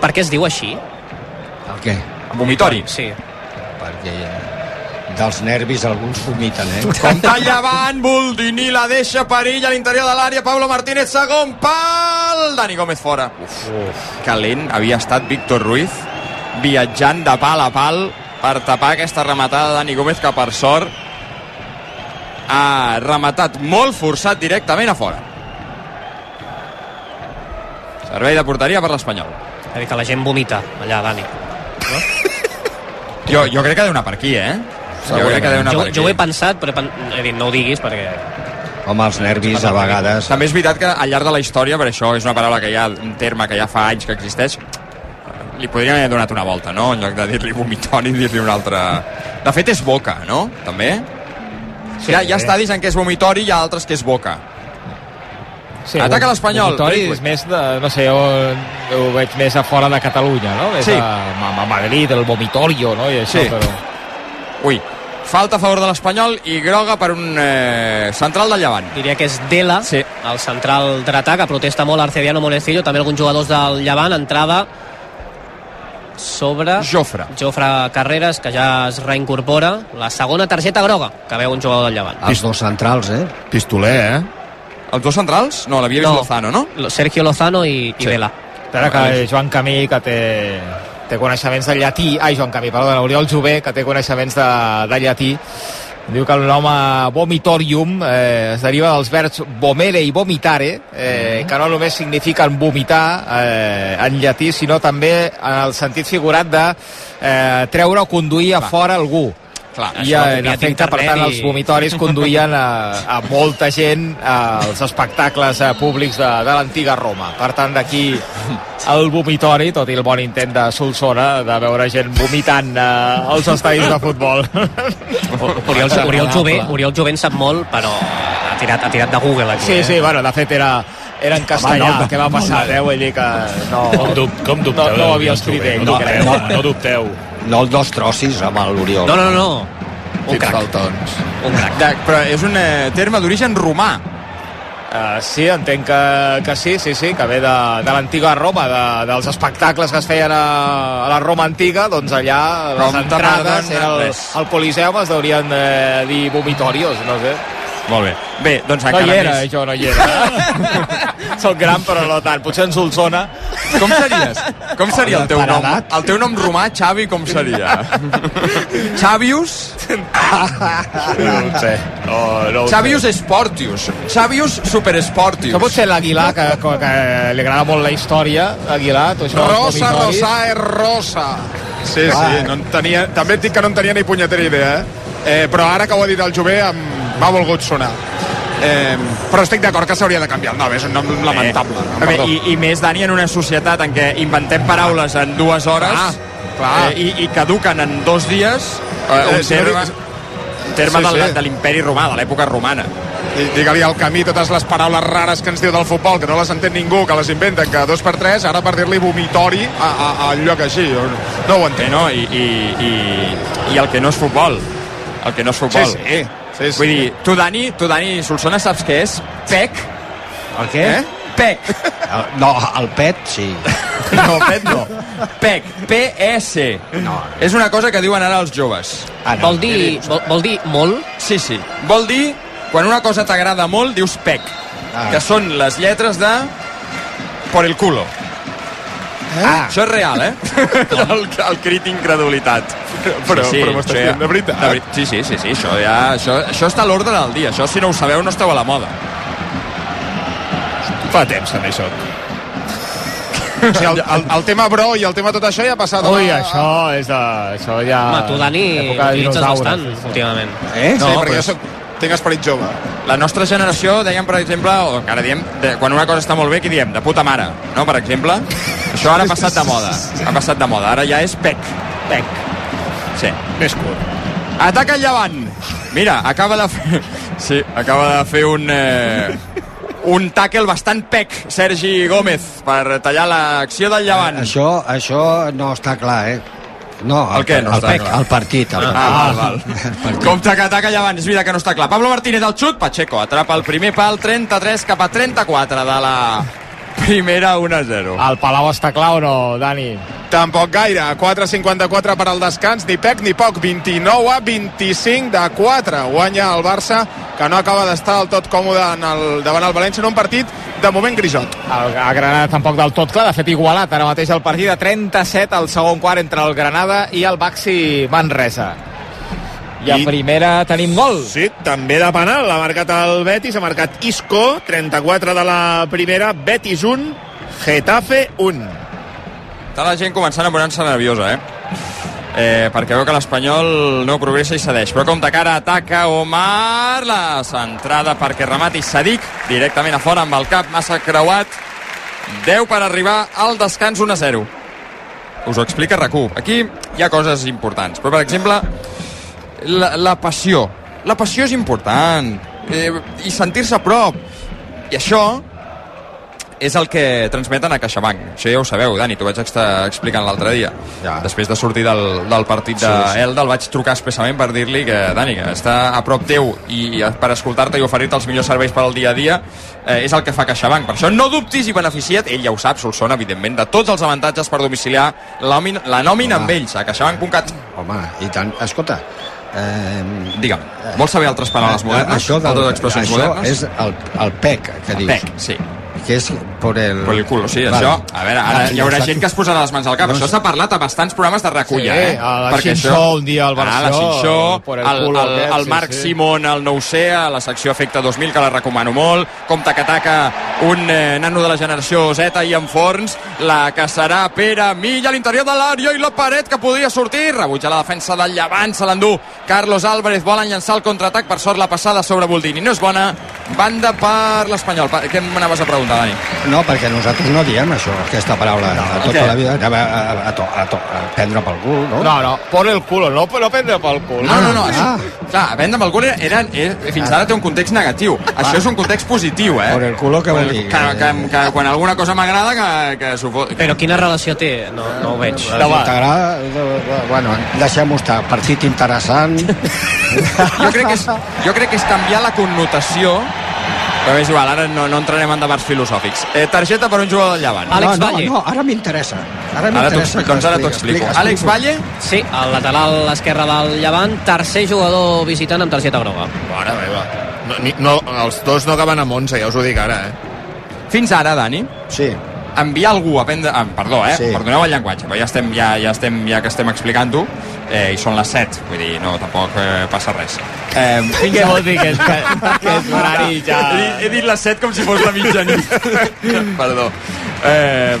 Per què es diu així? El què? Vomitori. Sí. Perquè dels nervis alguns vomiten, eh? Compte llevant, Boldini la deixa perill a l'interior de l'àrea, Pablo Martínez, segon pal, Dani Gómez fora. Uf, calent havia estat Víctor Ruiz, viatjant de pal a pal per tapar aquesta rematada de Dani Gómez, que per sort ha rematat molt forçat directament a fora. Servei de porteria per l'Espanyol. Ha dit que la gent vomita allà, Dani. Jo, jo crec que deu anar per aquí, eh? Jo crec que deu anar Jo, per aquí. jo ho he pensat, però he, dit no ho diguis perquè... Home, els nervis a vegades... També és veritat que al llarg de la història, per això és una paraula que ja, un terme que ja fa anys que existeix, li podríem haver donat una volta, no? En lloc de dir-li vomitori, dir-li una altra... De fet, és boca, no? També? Sí, hi, ha, hi ha estadis en què és vomitori i hi ha altres que és boca. Sí, Ataca l'Espanyol. És més de, no sé, jo ho veig més a fora de Catalunya, no? Més Sí. a, a Madrid, el vomitorio, no? I això, Sí. però... Ui, falta a favor de l'Espanyol i groga per un eh, central del Llevant. Diria que és Dela, Sí. el central dretà, que protesta molt Arcediano Monecillo, també alguns jugadors del Llevant, entrada sobre Jofre. Jofre Carreras, que ja es reincorpora. La segona targeta groga que veu un jugador del Llevant. Els dos centrals, eh? Pistoler, eh? Els dos centrals? No, l'havia vist No. Lozano, no? Sergio Lozano i, i Sí. Dela. Espera que Joan Camí, que té, té coneixements de llatí... Ai, Joan Camí, perdona, Oriol Jové, que té coneixements de, de llatí, diu que el nom vomitorium eh, es deriva dels verbs vomere i vomitare, eh, que no només signifiquen vomitar eh, en llatí, sinó també en el sentit figurat de eh, treure o conduir a fora algú. Clar, I això ho en efecte, per tant, i- els vomitoris conduïen a, a molta gent als espectacles eh, públics de, de l'antiga Roma. Per tant, d'aquí el vomitori, tot i el bon intent de Solsona de veure gent vomitant eh, als estadis de futbol. Oriol, Oriol, Jové, Oriol Jové en sap molt, però ha tirat, ha tirat de Google aquí. Sí, eh? sí, bueno, de fet era, era en castellà no, el que va passar, eh? Vull dir que no, Com, dub, com dubteu? no, no ho havia escrit ell, no, no, no, no dubteu. No el dos trossis amb l'Oriol. No, no, no. Un crac, faltons. un crac. De, però és un eh, terme d'origen romà. Uh, sí, entenc que, que sí, sí, sí, que ve de, de l'antiga Roma, de, dels espectacles que es feien a, a la Roma antiga, doncs allà les Com entrades, era el, el Coliseum, es deurien eh, dir vomitorios, no sé. Molt bé. Bé, doncs No encara hi era, més. eh, jo no hi era. Soc gran, però no tant. Potser en Solsona. Com series? Com seria el teu nom? El teu nom romà, Xavi, com seria? Xavius? No ho sé. No, no ho Xavius sé. Sportius. Xavius Això Supersportius. pot ser l'Aguilar, que, que, que li agrada molt la història. Aguilar, tu això Rosa. Rosa, és Rosa. Sí, Ah. sí, no en tenia, també et dic que no en tenia ni punyetera idea, eh? eh però ara que ho ha dit el Jové em m'ha volgut sonar. Eh, però estic d'acord que s'hauria de canviar el nom, és un nom lamentable. Bé, Perdó. i, I més, Dani, en una societat en què inventem paraules en dues hores Clar, clar. Eh, i, i caduquen en dos dies eh, Eh, un no terme, un terme Sí, de, sí. de l'imperi romà, de l'època romana. I Digue-li al camí totes les paraules rares que ens diu del futbol, que no les entén ningú, que les inventen cada dos per tres, ara per dir-li vomitori a, a, a lloc així. No ho Bé, entenc. no? I, i, i, I el que no és futbol. El que no és futbol. sí. sí, sí. Vull dir, tu, Dani, tu, Dani Solsona, saps què és? PEC. El què? Eh? PEC. El, no, el pet, sí. No, PEC no. PEC. P-E-C. No. És una cosa que diuen ara els joves. Ah, no. Vol dir, vol, vol dir molt? Sí, sí. Vol dir, quan una cosa t'agrada molt, dius PEC. Ah. Que són les lletres de... Por el culo. Ah, Això és real, eh? el, el crit d'incredulitat. Però, però m'estàs dient de veritat? De, sí, sí, sí, sí, això, ja, això, això està a l'ordre del dia. Això, si no ho sabeu, no esteu a la moda. Fa temps, també, això. O sigui, el, el, el tema bro i el tema tot això ja ha passat. Ui, a- això és de... Això ja... Home, tu, Dani, utilitzes bastant, sí, sí. últimament. eh? Sí, No, perquè però jo soc, tinc esperit jove. La nostra generació, dèiem, per exemple, o encara diem, de, quan una cosa està molt bé, què diem? De puta mare, no? Per exemple. Això ara ha passat de moda. Ha passat de moda. Ara ja és pec. Pec. Sí. Més curt. Ataca el llevant. Mira, acaba de fer... Sí, acaba de fer un... Eh, un tackle bastant pec, Sergi Gómez, per tallar l'acció del llevant. Això, això no està clar, eh? No, El què no el, pec, clar? el partit. El Ah, val, val. Compte que ataca llevant, és veritat que no està clar. Pablo Martínez al xut, Pacheco atrapa el primer pal, 33 cap a 34 de la primera 1-0. El Palau està clar o no, Dani? Tampoc gaire. 4.54 per al descans, ni pec ni poc. 29 a 25 de 4. Guanya el Barça, que no acaba d'estar del tot còmode en el, davant el València en un partit de moment grisot. El, el Granada tampoc del tot clar, de fet igualat ara mateix el partit de 37 al segon quart entre el Granada i el Baxi Manresa. I a I- primera tenim gol. Sí, també de penal. Ha marcat el Betis, ha marcat Isco, 34 de la primera, Betis 1, Getafe 1. Està la gent començant a posar-se nerviosa, eh? eh? Perquè veu que l'Espanyol no progressa i cedeix. Però compte que ara ataca Omar, la centrada perquè remati Sadik, directament a fora amb el cap massa creuat. 10 per arribar al descans 1 a 0. Us ho explica RAC1. Aquí hi ha coses importants. Però, per exemple, la, la passió. La passió és important. Eh, I sentir-se a prop. I això és el que transmeten a CaixaBank. Això ja ho sabeu, Dani, t'ho vaig estar explicant l'altre dia. Ja. Després de sortir del, del partit Sí, sí. Elda, el vaig trucar expressament per dir-li que, Dani, que està a prop teu i per escoltar-te i oferir-te els millors serveis per al dia a dia eh, és el que fa CaixaBank. Per això no dubtis i beneficia't, ell ja ho sap, Solsona, evidentment, de tots els avantatges per domiciliar la, la nòmina amb ells, a caixabank.cat. Home, i tant. Escolta, eh, Digue'm, vols saber altres paraules modernes? Això, del, altres expressions això modernes? és el, el PEC, que dius. Pec, sí. Que és por el... Per el culo, sí, Vale. això... A veure, ara Ah, hi haurà gent que es posarà les mans al cap. No això s'ha parlat a bastants programes de reculla, Sí, eh? a la Perquè Xinxó, un dia al Ah, la Barció, Xinxó, por el el, el, aquest, el sí, Marc sí. Simón, el Noucea, a la secció Efecte 2000, que la recomano molt. Compte que ataca un eh, nano de la generació Z i en forns, la que serà Pere Milla a l'interior de l'àrea i la paret que podria sortir. Rebutja la defensa del Llevant, se l'endú Carlos Álvarez, volen llançar el contraatac, per sort la passada sobre Boldini. No és bona, banda per l'Espanyol. Pa- Què m'anaves a preguntar, Dani? No, perquè nosaltres no diem això, aquesta paraula, no, a tota la vida, a, a, a, to, a, to, a prendre pel cul, no? No, no, por el culo, no, no prendre pel cul. No, no, no. Ah. Això, clar, vendre amb el cul era, era, era, fins ara té un context negatiu. Això és un context positiu, eh? Por el culo, què vol dir? Que, que, que, quan alguna cosa m'agrada, que, que s'ho fot... Però quina relació té? No, no ho veig. T'agrada, bueno, deixem-ho estar. Partit interessant. Jo crec, que és, jo crec que és canviar la connotació però és igual, ara no, no entrarem en debats filosòfics. Eh, targeta per un jugador del Llevant. Àlex no, no, Valle. no, ara m'interessa. Ara m'interessa. explico, doncs ara t'ho explico. Àlex Valle, Sí, el lateral esquerre del Llevant, tercer jugador visitant amb targeta groga. Mare meva. No, ni, no, els dos no acaben amb 11, ja us ho dic ara, eh? fins ara, Dani, Sí, enviar algú a prendre... Ah, perdó, eh? Sí. Perdoneu el llenguatge, però ja estem, ja, ja estem, ja que estem explicant-ho, eh, i són les 7, vull dir, no, tampoc eh, passa res. Eh, fins Què vol dir que és, que, que és horari ja... He he dit les 7 com si fos la mitjanit. Perdó. Eh,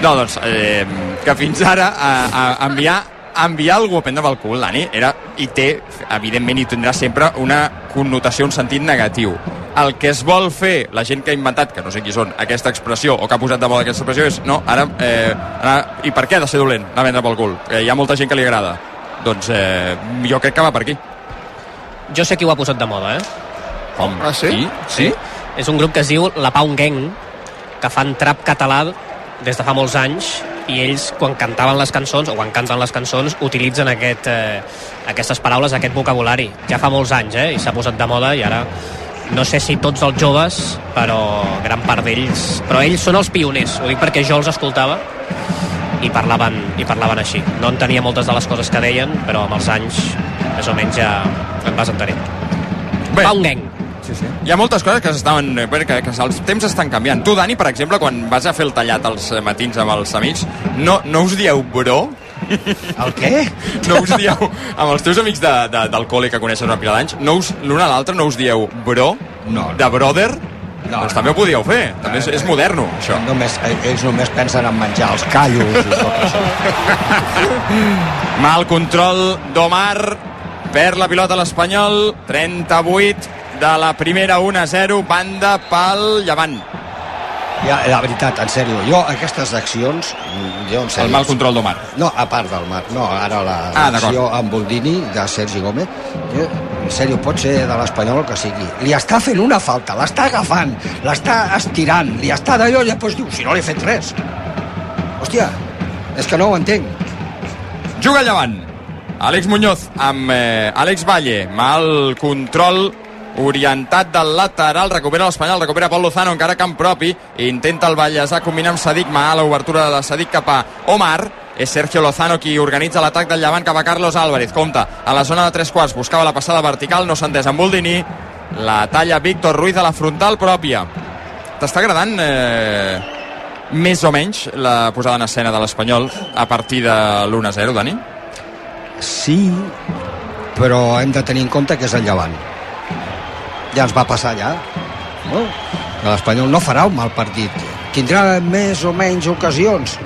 no, doncs, eh, que fins ara a, a enviar enviar algú a prendre pel cul, Dani, era, i té, evidentment, i tindrà sempre una connotació, un sentit negatiu. El que es vol fer, la gent que ha inventat, que no sé qui són, aquesta expressió, o que ha posat de moda aquesta expressió, és, no, ara, eh, ara i per què ha de ser dolent, anar a vendre pel cul? Eh, hi ha molta gent que li agrada. Doncs eh, jo crec que va per aquí. Jo sé qui ho ha posat de moda, eh? Com? Ah, sí? Sí? És un grup que es diu La Pau Gang, que fan trap català des de fa molts anys i ells quan cantaven les cançons o quan canten les cançons utilitzen aquest, eh, aquestes paraules, aquest vocabulari ja fa molts anys eh, i s'ha posat de moda i ara no sé si tots els joves però gran part d'ells però ells són els pioners, ho dic perquè jo els escoltava i parlaven, i parlaven així no entenia moltes de les coses que deien però amb els anys més o menys ja et vas entenent Bé, Pau Gang Sí, sí. Hi ha moltes coses que s'estaven... eh, bé, Que, que els temps estan canviant. Tu, Dani, per exemple, quan vas a fer el tallat als eh, matins amb els amics, no, no us dieu bro? El què? No us dieu... Amb els teus amics de, de, del col·le que coneixes una pila d'anys, no us- l'un a l'altre no us dieu bro? No. De brother? No, doncs no. també ho podíeu fer. També és, és moderno, això. Només, eh, ells només pensen en menjar els callos i tot això. Mal control d'Omar. Perd la pilota l'Espanyol. 38 de la primera 1-0. Banda pel Llevant. Ja, la veritat, en sèrio, jo aquestes accions, jo en sèrio... El mal control d'Omar. No, a part del mar, no, ara la Ah, amb Boldini de Sergi Gómez, jo, en sèrio, pot ser de l'Espanyol que sigui. Li està fent una falta, l'està agafant, l'està estirant, li està d'allò i després diu, si no li he fet res. Hòstia, és que no ho entenc. Juga Llevant. Àlex Muñoz amb eh, Àlex Valle. Mal control. Orientat del lateral, recupera l'Espanyol, recupera Pol Lozano, encara camp propi, intenta el Vallèsà combinar amb Sadik Ma, l'obertura de Sadik cap a Omar, és Sergio Lozano qui organitza l'atac del llevant cap a Carlos Álvarez, compta a la zona de tres quarts, buscava la passada vertical, no s'ha amb Boldini, la talla Víctor Ruiz a la frontal pròpia. T'està agradant eh, més o menys la posada en escena de l'Espanyol a partir de l'1-0, Dani? Sí, però hem de tenir en compte que és el llevant. Ja ens va passar allà. No? Que L'Espanyol no farà un mal partit. Tindrà més o menys ocasions,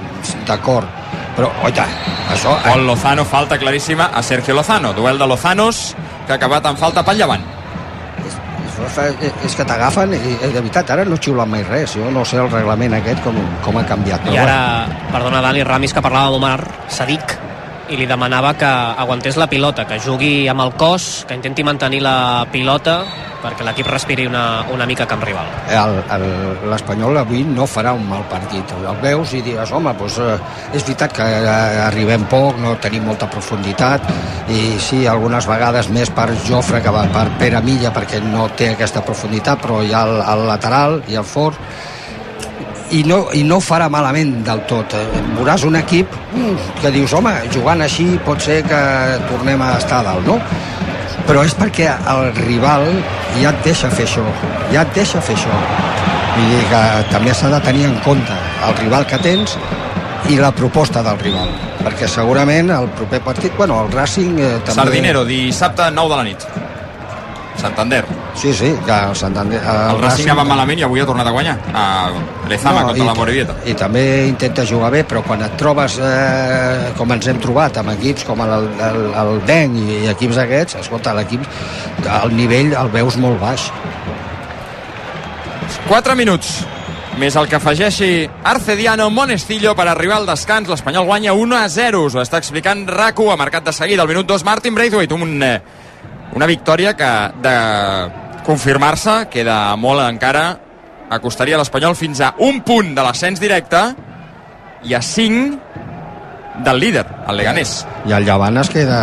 d'acord. Però, oita, això... Pol Lozano, falta claríssima a Sergio Lozano. Duel de Lozanos que ha acabat en falta pel llevant. És, és que t'agafen i eh, de veritat ara no xiulen mai res jo no sé el reglament aquest com, com ha canviat I ara, perdona Dani Ramis, que parlava amb Omar Sadik, i li demanava que aguantés la pilota, que jugui amb el cos, que intenti mantenir la pilota perquè l'equip respiri una, una mica camp rival. L'Espanyol avui no farà un mal partit el veus i diràs, home, doncs, eh, és veritat que eh, arribem poc no tenim molta profunditat i sí, algunes vegades més per Jofre que per Pere Milla perquè no té aquesta profunditat però hi ha el, el lateral i el fort i no, i no farà malament del tot veuràs un equip que dius, home, jugant així pot ser que tornem a estar a dalt, no? però és perquè el rival ja et deixa fer això ja et deixa fer això vull dir que també s'ha de tenir en compte el rival que tens i la proposta del rival perquè segurament el proper partit bueno, el Racing eh, també... Sardinero, dissabte 9 de la nit. Santander. sí, sí, que el Santander el, El Racing anava malament i avui ha tornat a guanyar. A Lezama no, contra i, la Morevieta. i també intenta jugar bé però quan et trobes eh, com ens hem trobat amb equips com el, el, el DEN i, i equips aquests escolta, l'equip el nivell el veus molt baix 4 minuts més el que afegeixi Arcediano Monestillo per arribar al descans. L'Espanyol guanya 1 a 0. Us ho està explicant RACU. Ha marcat de seguida al minut 2 Martin Braithwaite. Un, eh, una victòria que de confirmar-se queda molt encara. Acostaria l'Espanyol fins a un punt de l'ascens directe i a 5 del líder, el Leganés. i el Llevant es queda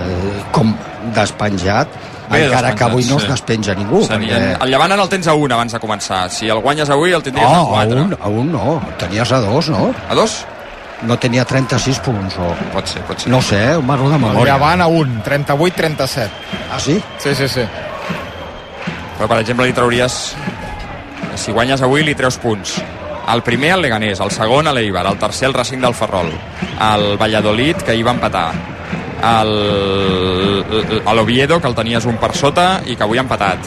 eh, com despenjat Bé encara que avui no sí. es despenja ningú Serien, el Llevant ara el tens a 1 abans de començar. Si el guanyes avui el tindries Oh, a a 4. un, a un no, tenies a dos, no? A 2? No tenia 36 punts, o... Pot ser, pot ser. No sé, eh, un marro de memòria. Llevant a un, 38-37. Ah, sí? Sí, sí, sí. Però, per exemple, li trauries... Si guanyes avui, li treus punts. El primer, el Leganés. El segon, a l'Eibar. El tercer, el Racing del Ferrol. El Valladolid, que hi va empatar. El- a l'Oviedo, que el tenies un per sota i que avui ha empatat.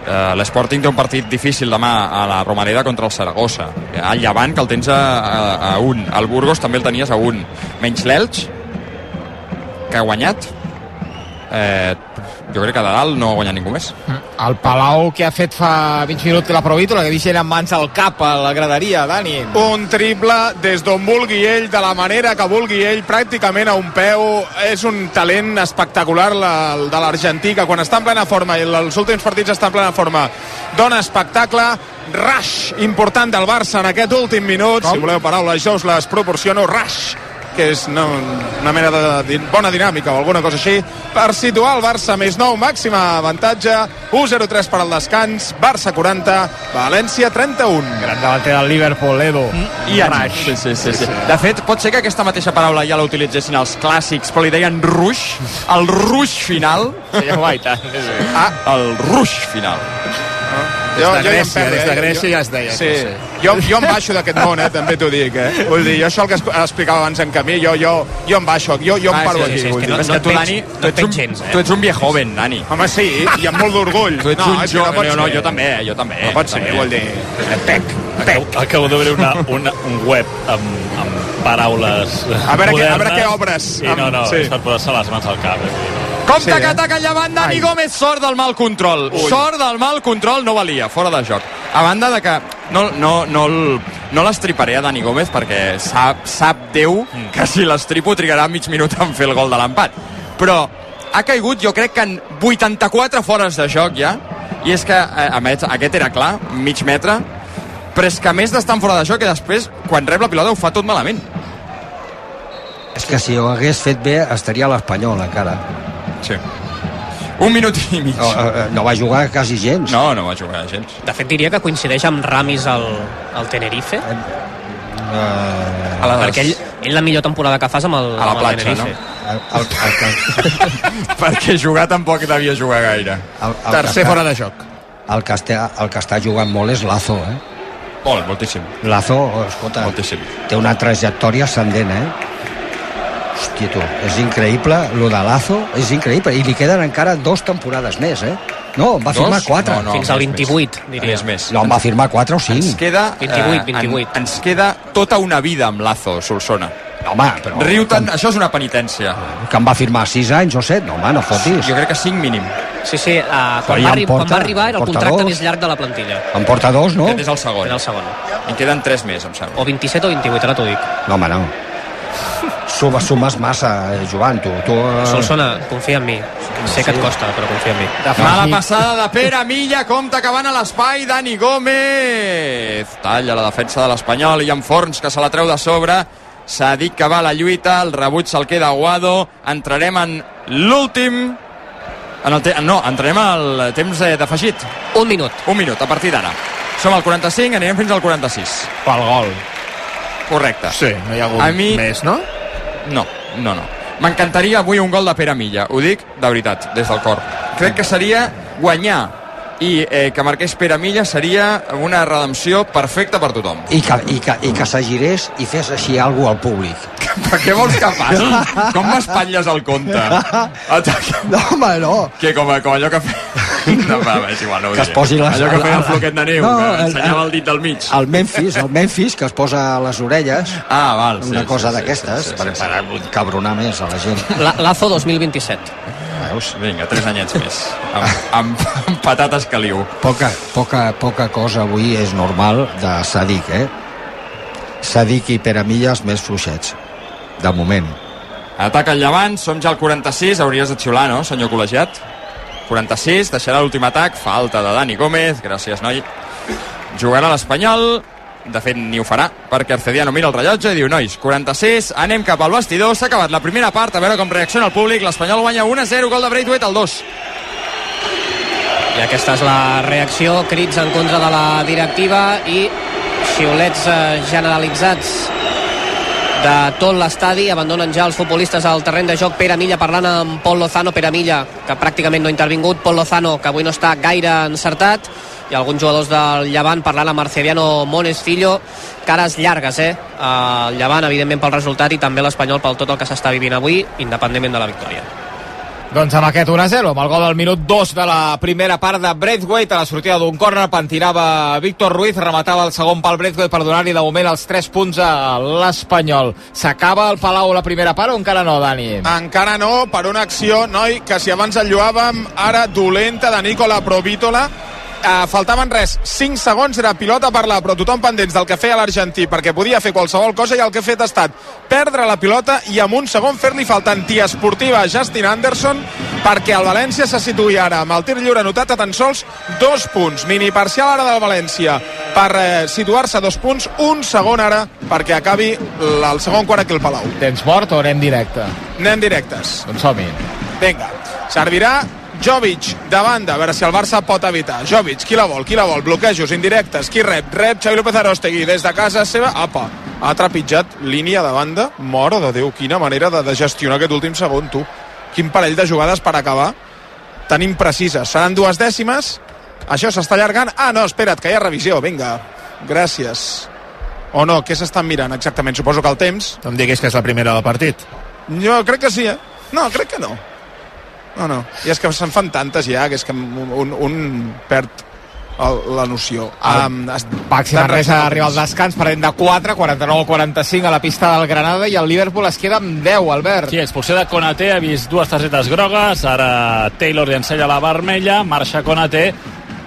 Eh, L'Sporting té un partit difícil demà a la Romareda contra el Saragossa. El Llevant, que el tens a, a, a un. El Burgos també el tenies a un. Menys l'Elx, que ha guanyat. Eh, jo crec que de dalt no ha guanyat ningú més. El Palau que ha fet fa 20 minuts la provítola, que deixa en mans al cap a la graderia, Dani. Un triple des d'on vulgui ell, de la manera que vulgui ell, pràcticament a un peu. És un talent espectacular la, el de l'argentí, que quan està en plena forma i els últims partits està en plena forma, dona espectacle. Rush important del Barça en aquest últim minut. Si voleu paraules, jo us les proporciono. Rush que és no, una mena de, de bona dinàmica o alguna cosa així, per situar el Barça més nou, màxima avantatge, 1-0-3 per al descans, Barça 40, València 31. Gran davanter del Liverpool, Edu. I Rush. Sí, sí, sí, sí. De fet, pot ser que aquesta mateixa paraula ja la utilitzessin els clàssics, però li deien rush, el rush final. Sí, home, i tant. Ah, el rush final. Des de ja em Grècia, perdo, des de eh? Grècia Jo- ja es deia Sí, sí. Jo, jo em baixo d'aquest món, eh, també t'ho dic, eh? Vull dir, jo això el que es- explicava abans en Camí, jo, jo, jo em baixo, jo, jo em Ah, paro sí, aquí. sí, sí, vull és dir. que no, no que tu, Dani, no tu et ets, un, veig gens, eh? tu ets un viejo joven, Dani. Home, sí, i amb molt d'orgull. Tu ets no, un que jove... No, no, jo també, jo també. No pot ser, també. vol dir... Pec, Acabo, acabo de veure una, una, un web amb, amb paraules A veure què- a veure modernes què obres. I no, no, Sí. és per posar-se les mans al cap. eh. Compte Sí, que eh? ataca el llevant Dani Gómez, sort del mal control. Sort del mal control no valia, fora de joc. A banda de que no, no, no, el- no l'estriparé a Dani Gómez perquè sap, sap Déu que si l'estripo trigarà mig minut en fer el gol de l'empat. Però ha caigut jo crec que en 84 fores de joc ja, i és que eh, a més, aquest era clar, mig metre, però és que a més d'estar en fora de joc i després, quan rep la pilota ho fa tot malament. És que si ho hagués fet bé estaria a l'Espanyol encara. Sí. Un minut i mig. No, eh, no va jugar quasi gens. No, no va jugar gens. De fet, diria que coincideix amb Ramis al, al Tenerife, Eh, A les... perquè ell, ell la millor temporada que fa és amb el, A la amb el platja, Tenerife. el, el, el, Perquè jugar tampoc devia jugar gaire. el, el, Tercer que fora de joc. el, que està, el que està jugant molt és Lazo, eh? Molt, moltíssim. Lazo, escolta, Moltíssim. té una trajectòria ascendent, eh? Hòstia, tu, és increïble, lo de Lazo, és increïble, i li queden encara dos temporades més, eh? No, en va firmar Dos? quatre. No, no, Fins al més, 28, més. diria. Més, més. No, en va firmar quatre o Ens cinc. queda... 28, eh, 28. En, ens queda tota una vida amb Lazo, Solsona. Home, però... Riu-te'n, això és una penitència. Que em va firmar sis anys o set, no, home, no fotis. Jo crec que 5 mínim. Sí, sí, uh, quan, va, porta- quan va arribar era el contracte dos. més llarg de la plantilla. En porta dos, no? Aquest és el segon. Era el segon. En queden 3 més, em sembla. O 27 o 28, ara t'ho dic. No, home, no. Sumes, sumes massa, eh, Joan, tu. tu eh, Solsona, confia en mi. Sé que et costa, però confia en mi. Mala passada de Pere Milla, compta acabant a l'espai, Dani Gómez. Talla la defensa de l'Espanyol i en Forns, que se la treu de sobre. S'ha dit que va a la lluita, el rebuig se'l queda Aguado. Entrarem en l'últim... En el te... No, entrarem al temps d'afegit. Un minut. Un minut, a partir d'ara. Som al 45, anirem fins al 46. Pel gol. Correcte. Sí, no hi ha hagut A mi- més, no? No, no, no. M'encantaria avui un gol de Pere Milla, ho dic de veritat, des del cor. Crec que seria guanyar i eh, que marqués Pere Milla seria una redempció perfecta per tothom. I que, i que, i que s'agirés i fes així alguna al públic. Per què vols que faci? Com m'espatlles el? Ataca. No, home, no. Que com, com allò que feia... No, va, va, és igual, no Que es posi les- Allò que feia el floquet de neu, No, que el- ensenyava el dit del mig. El Memphis, el Memphis, que es posa a les orelles, Ah, val, sí, una cosa sí, sí, d'aquestes, sí, sí, per, sí, per cabronar més a la gent. La, Lazo 2027. Veus? Vinga, tres anyets més. Amb, amb, amb patates caliu. Poca, poca, poca cosa avui és normal de Sadik, eh? Sadik i Peramilles més fluixets, de moment. Ataca el Llevant, som ja al 46, hauries de xiular, no, senyor col·legiat? 46, deixarà l'últim atac, falta de Dani Gómez, gràcies, noi. Jugarà l'Espanyol, de fet ni ho farà, perquè Arcediano mira el rellotge i diu, nois, 46, anem cap al vestidor, s'ha acabat la primera part, a veure com reacciona el públic, l'Espanyol guanya 1-0, gol de Braithwaite al 2. I aquesta és la reacció, crits en contra de la directiva i xiulets eh, generalitzats de tot l'estadi. Abandonen ja els futbolistes al terreny de joc. Pere Milla parlant amb Pol Lozano. Pere Milla, que pràcticament no ha intervingut. Pol Lozano, que avui no està gaire encertat. I alguns jugadors del Llevant parlant amb Marceliano Monesfillo. Cares llargues, eh? El Llevant, evidentment, pel resultat i també l'Espanyol pel tot el que s'està vivint avui, independentment de la victòria. Doncs amb aquest 1-0, amb el gol del minut 2 de la primera part de Braithwaite, a la sortida d'un córner, pentinava Víctor Ruiz, rematava el segon pal Braithwaite per donar-li de moment els 3 punts a l'Espanyol. S'acaba el Palau la primera part o encara no, Dani? Encara no, per una acció, noi, que si abans enlluàvem, ara dolenta de Nicola Provítola. Uh, faltaven res, 5 segons, era pilota per la, però tothom pendents del que feia l'argentí, perquè podia fer qualsevol cosa i el que ha fet ha estat perdre la pilota i amb un segon fer-li falta antiesportiva a Justin Anderson perquè el València se situï ara amb el tir lliure anotat a tan sols dos punts. Mini parcial ara del València per eh, situar-se a dos punts, un segon ara perquè acabi el segon quart aquí al Palau. Tens mort o anem directe? Anem directes. Doncs som-hi. Vinga, servirà Jovic de banda, a veure si el Barça pot evitar. Jovic, qui la vol, qui la vol? Bloquejos indirectes, qui rep? Rep Xavi López Arostegui des de casa seva. Apa, ha trepitjat línia de banda. Mora de Déu, quina manera de, de gestionar aquest últim segon, tu. Quin parell de jugades per acabar tan imprecises. Seran dues dècimes. Això s'està allargant. Ah, no, espera't, que hi ha revisió. Vinga, gràcies. O no, què s'estan mirant exactament? Suposo que el temps. No em diguis que és la primera del partit. Jo crec que sí, eh? No, crec que no. No, no. I és que se'n fan tantes ja, que és que un, un, perd el, la noció. Um, Baxi Manresa arriba al descans, perdent de 4, 49-45 a la pista del Granada i el Liverpool es queda amb 10, Albert. Sí, expulsió de Konaté, ha vist dues targetes grogues, ara Taylor li ensella la vermella, marxa Konaté,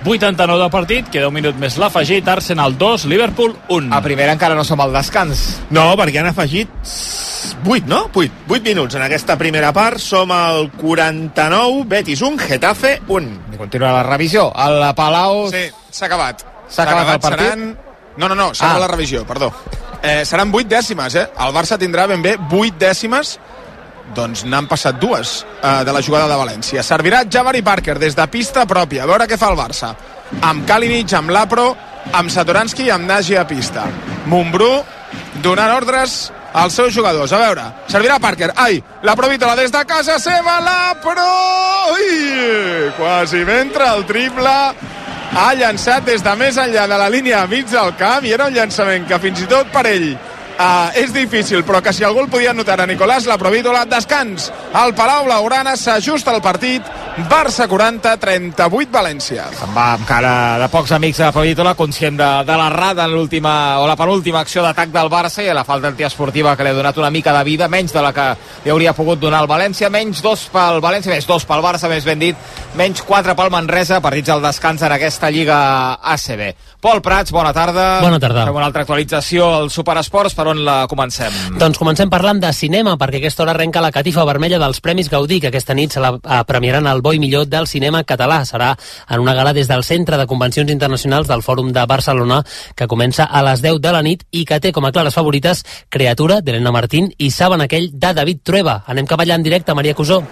89 de partit, queda un minut més l'afegit, Arsenal 2, Liverpool 1. A primera encara no som al descans. No, perquè han afegit 8, no? 8, 8 minuts en aquesta primera part. Som al 49, Betis 1, Getafe 1. I continua la revisió. El Palau... Sí, s'ha acabat. S'ha acabat el partit? Seran... No, no, no, s'ha Ah. acabat la revisió, perdó. Eh, seran 8 dècimes, eh? El Barça tindrà ben bé 8 dècimes doncs n'han passat dues eh, de la jugada de València. Servirà Javari Parker des de pista pròpia, a veure què fa el Barça. Amb Kalinic, amb Lapro, amb Satoranski i amb Nagy a pista. Montbrú donant ordres als seus jugadors. A veure, servirà Parker. Ai, la Provítola des de casa seva, la Pro... Ui, quasi entra el triple. Ha llançat des de més enllà de la línia mig del camp i era un llançament que fins i tot per ell Uh, és difícil, però que si algú el podia notar a Nicolàs, la Provítola, descans. Al Palau Blaugrana s'ajusta el partit. Barça 40, 38 València. Se'n va amb cara de pocs amics de la Provítola, conscient de, de l'errada en l'última o la penúltima acció d'atac del Barça i la falta antiesportiva que li ha donat una mica de vida, menys de la que li hauria pogut donar el València, menys dos pel València, més dos pel Barça, més ben dit, menys quatre pel Manresa, partits al descans en aquesta Lliga ACB. Pol Prats, bona tarda. Bona tarda. Fem una altra actualització al Superesports, per on la comencem? Doncs comencem parlant de cinema, perquè aquesta hora arrenca la catifa vermella dels Premis Gaudí, que aquesta nit se la eh, premiaran al bo i millor del cinema català. Serà en una gala des del Centre de Convencions Internacionals del Fòrum de Barcelona, que comença a les 10 de la nit i que té com a clares favorites Creatura, d'Helena Martín, i Saben aquell, de David Trueba. Anem cap allà en directe, Maria Cusó.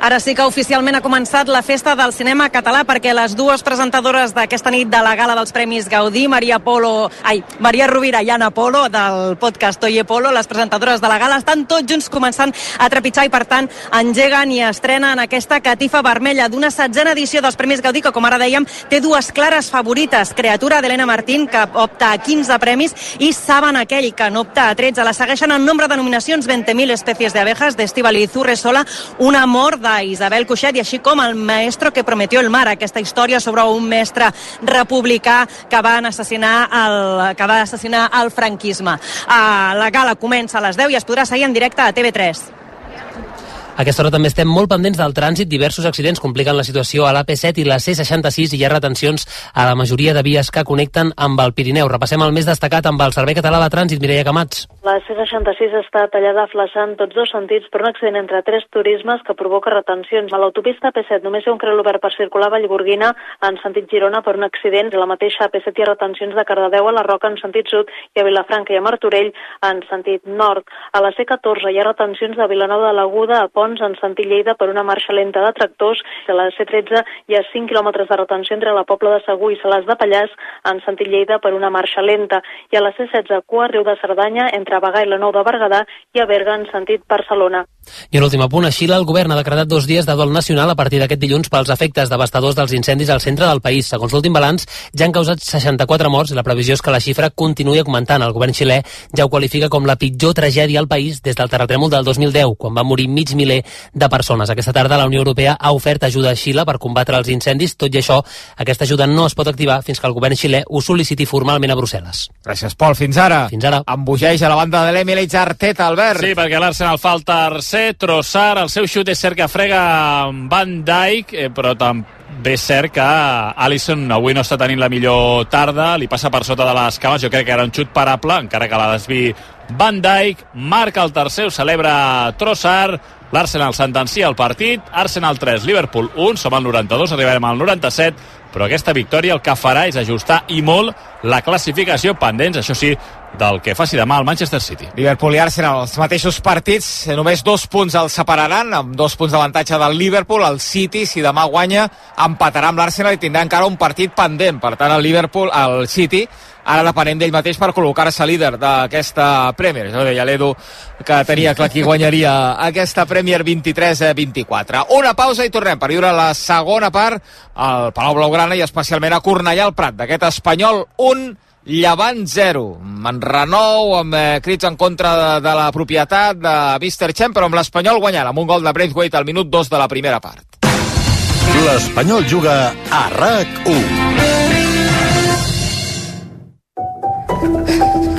Ara sí que oficialment ha començat la festa del cinema català perquè les dues presentadores d'aquesta nit de la gala dels Premis Gaudí, Maria Polo, ai, Maria Rovira i Anna Polo, del podcast Oye Polo, les presentadores de la gala, estan tots junts començant a trepitjar i, per tant, engeguen i estrenen aquesta catifa vermella d'una setzena edició dels Premis Gaudí, que, com ara dèiem, té dues clares favorites, Creatura d'Helena Martín, que opta a 15 premis, i Saben aquell, que n'opta a 13. La segueixen en nombre de nominacions 20.000 especies de abejas, d'Estivali Sola, Un amor d'Isabel Cuixet i així com El maestro que prometió el mar, aquesta història sobre un mestre republicà que va assassinar el, que va assassinar el franquisme. Uh, la gala comença a les 10 i es podrà seguir en directe a TV3. A aquesta hora també estem molt pendents del trànsit. Diversos accidents compliquen la situació a l'AP7 i la C66 i hi ha retencions a la majoria de vies que connecten amb el Pirineu. Repassem el més destacat amb el Servei Català de Trànsit, Mireia Camats. La C66 està tallada flaçant tots dos sentits per un accident entre tres turismes que provoca retencions. A l'autopista P7 només hi ha un carril obert per circular a Vallgorguina en sentit Girona per un accident. A la mateixa P7 hi ha retencions de Cardedeu a la Roca en sentit sud i a Vilafranca i a Martorell en sentit nord. A la C14 hi ha retencions de Vilanova de l'Aguda a Pons en sentit Lleida per una marxa lenta de tractors. A la C13 hi ha 5 quilòmetres de retenció entre la Pobla de Segur i Salàs de Pallars en sentit Lleida per una marxa lenta. I a la C16 Cua Riu de Cerdanya entre Bagà i la Nou de Berguedà i a Berga en sentit Barcelona. I en l'últim punt, a Xile, el govern ha decretat dos dies de dol nacional a partir d'aquest dilluns pels efectes devastadors dels incendis al centre del país. Segons l'últim balanç, ja han causat 64 morts i la previsió és que la xifra continuï augmentant. El govern xilè ja ho qualifica com la pitjor tragèdia al país des del terratrèmol del 2010, quan va morir mig miler de persones. Aquesta tarda la Unió Europea ha ofert ajuda a Xile per combatre els incendis. Tot i això, aquesta ajuda no es pot activar fins que el govern xilè ho sol·liciti formalment a Brussel·les. Gràcies, Pol. Fins ara. Fins ara. Embogeix a la banda de l'Emirates Arteta, Albert. Sí, perquè l'Arsenal fa el tercer, Trossard, el seu xut és cert que frega Van Dijk, eh, però també és cert que Alisson avui no està tenint la millor tarda, li passa per sota de les cames, jo crec que era un xut parable, encara que la desvi Van Dijk, marca el tercer, ho celebra Trossard, l'Arsenal sentencia el partit, Arsenal 3, Liverpool 1, som al 92, arribarem al 97, però aquesta victòria el que farà és ajustar i molt la classificació pendents, això sí, del que faci demà el Manchester City. Liverpool i Arsenal, els mateixos partits, només dos punts els separaran, amb dos punts d'avantatge del Liverpool, el City, si demà guanya, empatarà amb l'Arsenal i tindrà encara un partit pendent, per tant el Liverpool, el City, ara depenem d'ell mateix per col·locar-se líder d'aquesta Premier. Jo deia l'Edu que tenia clar qui guanyaria aquesta Premier 23-24. Una pausa i tornem per viure la segona part al Palau Blaugrana i especialment a Cornellà al Prat d'aquest Espanyol 1 Llevant 0. En renou, amb eh, crits en contra de, de la propietat de Mr. Chen, però amb l'Espanyol guanyant, amb un gol de Braithwaite al minut 2 de la primera part. L'Espanyol juga a RAC1.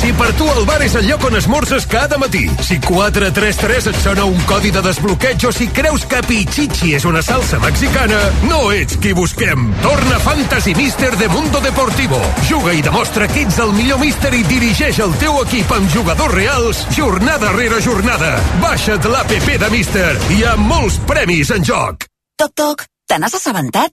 Si per tu el bar és el lloc on esmorzes cada matí, si 433 et sona un codi de desbloqueig o si creus que Pichichi és una salsa mexicana, no ets qui busquem. Torna Fantasy Mister de Mundo Deportivo. Juga i demostra que ets el millor míster i dirigeix el teu equip amb jugadors reals jornada rere jornada. Baixa't l'APP de Mister. Hi ha molts premis en joc. Toc, toc, te n'has assabentat?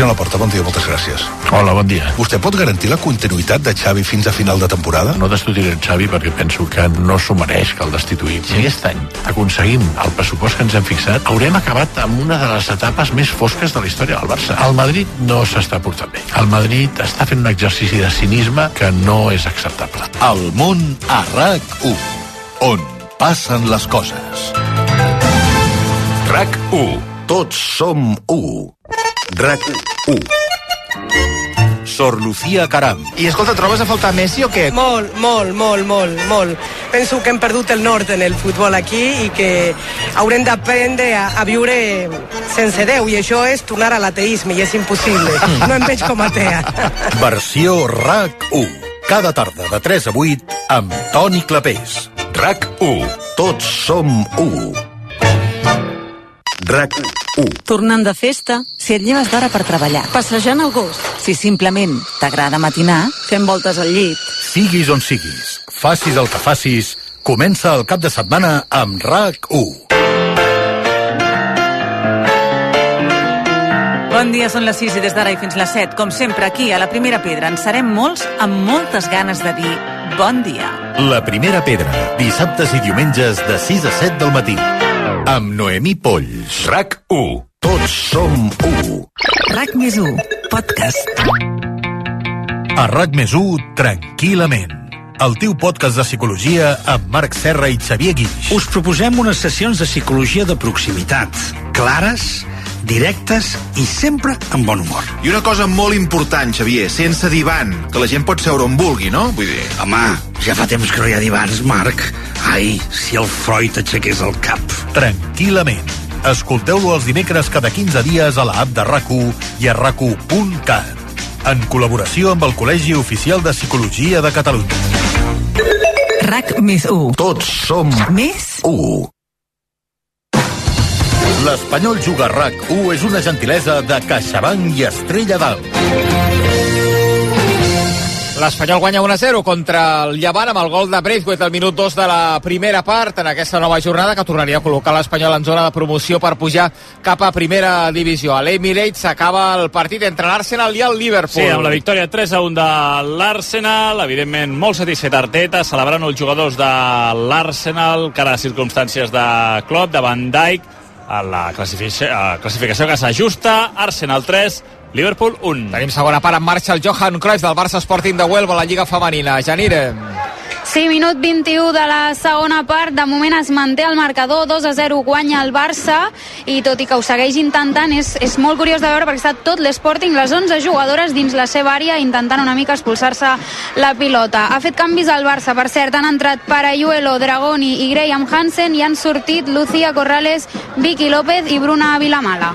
President Laporta, bon dia, moltes gràcies. Hola, bon dia. Vostè pot garantir la continuïtat de Xavi fins a final de temporada? No destituiré en Xavi perquè penso que no s'ho mereix que el destituïm. Si aquest any aconseguim el pressupost que ens hem fixat, haurem acabat amb una de les etapes més fosques de la història del Barça. El Madrid no s'està portant bé. El Madrid està fent un exercici de cinisme que no és acceptable. El món a RAC 1, on passen les coses. RAC 1. Tots som 1. RAC 1. Sor Lucía Caram. I escolta, trobes a faltar Messi o què? Molt, molt, molt, molt, molt. Penso que hem perdut el nord en el futbol aquí i que haurem d'aprendre a, a viure sense Déu i això és tornar a l'ateisme i és impossible. No em veig com atea. Versió RAC 1. Cada tarda de 3 a 8 amb Toni Clapés. RAC 1. Tots som 1. RAC 1. Tornant de festa, si et lleves d'hora per treballar, passejant el gos, si simplement t'agrada matinar, fent voltes al llit. Siguis on siguis, facis el que facis, comença el cap de setmana amb RAC 1. Bon dia, són les 6 i des d'ara i fins les 7. Com sempre, aquí, a la Primera Pedra, en serem molts amb moltes ganes de dir bon dia. La primera pedra, dissabtes i diumenges de 6 a 7 del matí. Amb Noemí Polls. RAC 1. Tots som 1. RAC més 1, podcast. A RAC més 1, tranquil·lament. El teu podcast de psicologia amb Marc Serra i Xavier Guix. Us proposem unes sessions de psicologia de proximitat, clares, directes i sempre amb bon humor. I una cosa molt important, Xavier, sense divan, que la gent pot seure on vulgui, no? Vull dir... Home, ja fa temps que no hi ha divans, Marc. Ai, si el Freud aixequés el cap. Tranquil·lament. Escolteu-lo els dimecres cada 15 dies a la app de rac i a rac en col·laboració amb el Col·legi Oficial de Psicologia de Catalunya. RAC més 1. Tots som Més 1. L'Espanyol Juga RAC 1 és una gentilesa de CaixaBank i Estrella d'Alt. L'Espanyol guanya 1-0 contra el Llevant amb el gol de Braithwaite al minut 2 de la primera part en aquesta nova jornada que tornaria a col·locar l'Espanyol en zona de promoció per pujar cap a primera divisió. A l'Emirates s'acaba el partit entre l'Arsenal i el Liverpool. Sí, amb la victòria 3 a 1 de l'Arsenal, evidentment molt satisfet Arteta, celebrant els jugadors de l'Arsenal, cara a circumstàncies de Klopp, de Van Dijk, a la classificació, classificació que s'ajusta, Arsenal 3, Liverpool 1. Tenim segona part en marxa el Johan Cruyff del Barça Sporting de Huelva a la Lliga Femenina. Janire. Sí, minut 21 de la segona part. De moment es manté el marcador, 2 a 0 guanya el Barça i tot i que ho segueix intentant, és, és molt curiós de veure perquè està tot l'Sporting, les 11 jugadores dins la seva àrea intentant una mica expulsar-se la pilota. Ha fet canvis al Barça, per cert, han entrat Parayuelo, Dragoni i Graham Hansen i han sortit Lucía Corrales, Vicky López i Bruna Vilamala.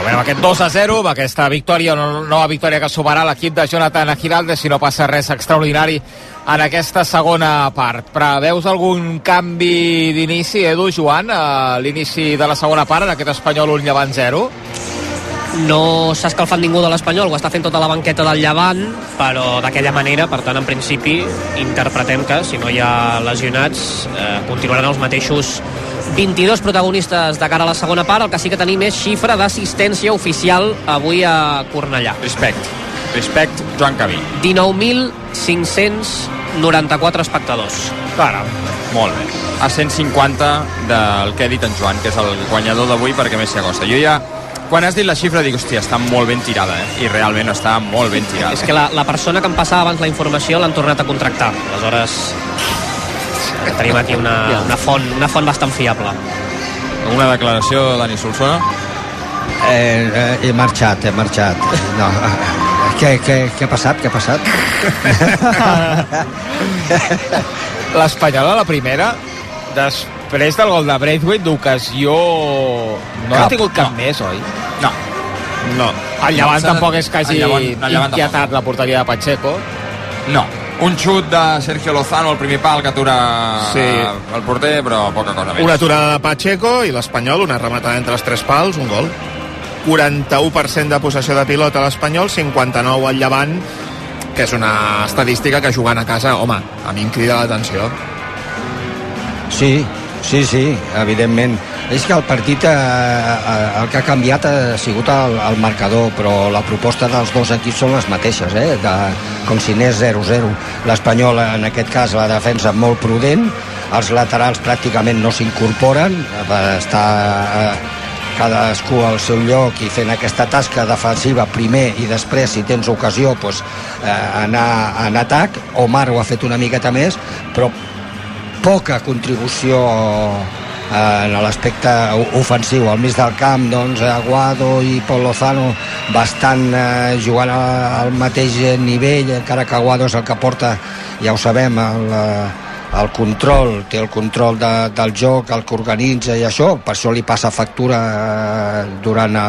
Veure, amb aquest 2 a 0, amb aquesta victòria, no, nova victòria que sumarà l'equip de Jonathan Giralde, si no passa res extraordinari en aquesta segona part. Preveus algun canvi d'inici, Edu, Joan, a l'inici de la segona part, en aquest Espanyol 1 llevant 0? no s'ha escalfat ningú de l'Espanyol, ho està fent tota la banqueta del Llevant, però d'aquella manera, per tant, en principi, interpretem que, si no hi ha lesionats, eh, continuaran els mateixos 22 protagonistes de cara a la segona part, el que sí que tenim és xifra d'assistència oficial avui a Cornellà. Respect. Respect, Joan Camí. 94 espectadors. Caram. Molt bé. A 150 del que ha dit en Joan, que és el guanyador d'avui perquè més s'hi acosta. Jo ja, quan has dit la xifra, dic, hòstia, està molt ben tirada, eh? I realment està molt ben tirada. És que la, la persona que em passava abans la informació l'han tornat a contractar. Aleshores, tenim aquí una, una, font, una font bastant fiable. Una declaració, Dani Solsona? Eh, eh, he marxat, he marxat. No, què, què, què ha passat? Què ha passat? L'Espanyol a la primera, després del gol de Braithwaite, d'ocasió... No Cap, ha tingut cap no. més, oi? No. No. El Llevant No, tampoc és que hagi el Llevant- el Llevant inquietat la porteria de Pacheco. No. Un xut de Sergio Lozano al primer pal que atura Sí. el porter, però poca cosa més. Una aturada de Pacheco i l'Espanyol, una rematada entre els tres pals, un gol. 41% de possessió de pilota a l'Espanyol, 59 al Llevant, que és una estadística que jugant a casa, home, a mi em crida l'atenció. Sí, sí, sí, evidentment. És que el partit, eh, eh, el que ha canviat ha sigut el, el marcador, però la proposta dels dos equips són les mateixes, eh? de, com si anés 0-0. L'Espanyol, en aquest cas, la defensa molt prudent, els laterals pràcticament no s'incorporen, està eh, cadascú al seu lloc i fent aquesta tasca defensiva primer i després, si tens ocasió, doncs, eh, anar en atac. Omar ho ha fet una miqueta més, però poca contribució eh, en l'aspecte ofensiu. Al mig del camp, doncs, Aguado i Pol Lozano bastant eh, jugant al mateix nivell, encara que Aguado és el que porta, ja ho sabem, el, eh, el control, té el control de, del joc, el que organitza i això, per això li passa factura eh, durant eh,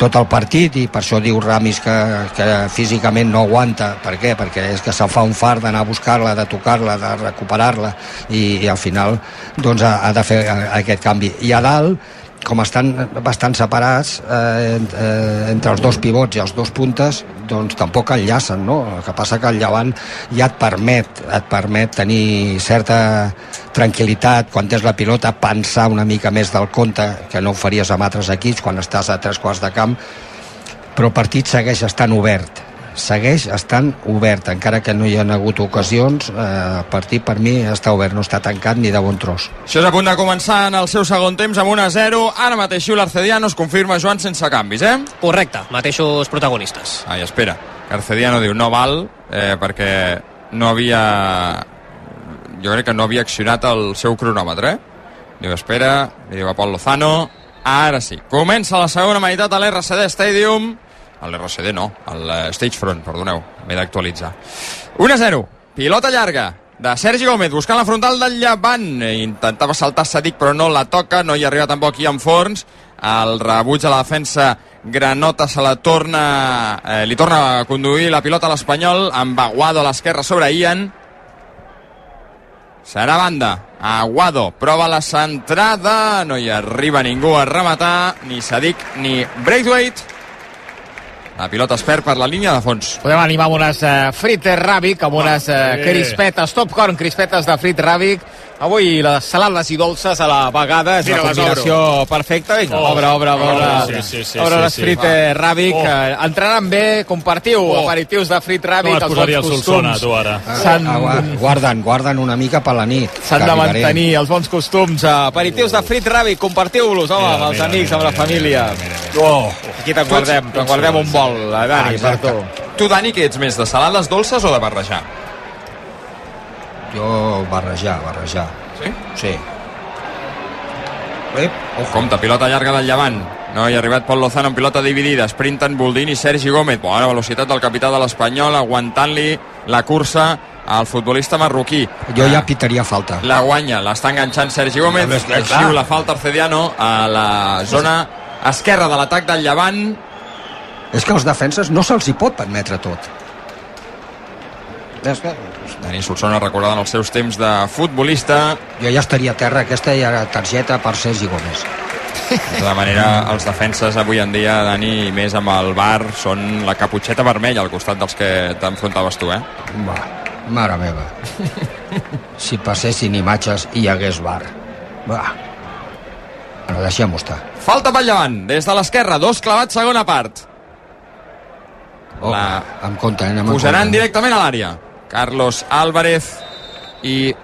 tot el partit i per això diu Ramis que, que físicament no aguanta. Per què? Perquè és que se'n fa un far d'anar a buscar-la, de tocar-la, de recuperar-la i, i al final doncs, ha, ha de fer aquest canvi. I a dalt, com estan bastant separats eh, eh, entre els dos pivots i els dos puntes, doncs tampoc enllacen, no? El que passa que el Llevant ja et permet, et permet tenir certa tranquil·litat quan tens la pilota, pensar una mica més del compte, que no ho faries amb altres equips quan estàs a tres quarts de camp, però el partit segueix estant obert segueix estant obert encara que no hi ha hagut ocasions eh, el partit per mi està obert no està tancat ni de bon tros Això és a punt de començar en el seu segon temps amb 1 a 0. Ara mateix l'Arcediano es confirma Joan sense canvis, eh? Correcte, mateixos protagonistes. Ai, espera. Arcediano diu no val eh, perquè no havia... Jo crec que no havia accionat el seu cronòmetre, eh? Diu, espera, li diu a Pol Lozano. Ara sí. Comença la segona meitat a l'RCD Stadium. A l'RCD no, eh, Stagefront, perdoneu, m'he d'actualitzar. 1 a 0. Pilota llarga de Sergi Gómez buscant la frontal del Llevant. Intentava saltar Sadik però no la toca, no hi arriba tampoc Ian Forns. El rebuig a la defensa Granota se la torna, eh, li torna a conduir la pilota a l'Espanyol amb Aguado a l'esquerra sobre Ian. Serà banda. Aguado prova la centrada. No hi arriba ningú a rematar. Ni Sadik ni Braithwaite. La pilota es perd per la línia de fons. Podem animar amb unes uh, frites ràbic, amb unes uh, crispetes, top corn, crispetes de frit ràbic. Avui les salades i dolces a la vegada és Mira, una les combinació perfecta. Vinga, Oh. obre, obre, obre. Oh, sí, sí, sí, obre sí, les sí. ràbic. Oh. entraran bé, compartiu Oh. aperitius de frit ràbic, es els posaria bons el Solsona, costums. tu, ara? S'han Ah, gua- guarden, guarden una mica per la nit S'han de arribarem. mantenir els bons costums. eh, Aperitius de frit ràbic, compartiu-los, home, amb els mira, amics, mira, amb la mira, família. Oh. Aquí te'n guardem, te'n guardem un bol, eh, Dani, per tu. Tu, Dani, que ets més de salades dolces o de barrejar? Jo barrejar, barrejar Sí? sí Ep, oh, compte, pilota llarga del Llevant. No hi ha arribat Pol Lozano amb pilota dividida. Sprinten Boldini i Sergi Gómez. Bona velocitat del capità de l'Espanyol, aguantant-li la cursa al futbolista marroquí. jo ja pitaria falta La guanya, l'està enganxant Sergi Gómez. Clar. Xiu la falta Arcediano a la zona esquerra de l'atac del Llevant. és que als defenses no se'ls hi pot permetre tot és que Dani Solsona recordant els seus temps de futbolista. jo ja estaria a terra aquesta ja era targeta per Sergi Gómez De tota manera, els defenses avui en dia, Dani, i més amb el bar, són la caputxeta vermella al costat dels que t'enfrontaves tu, eh? Va, mare meva. si passessin imatges i hi hagués bar. Va. Bueno, deixem-ho estar. Falta pel Llevant, des de l'esquerra, dos clavats, segona part. Oh, La- Amb compte, eh? Posaran compte. directament a l'àrea. Carlos Álvarez i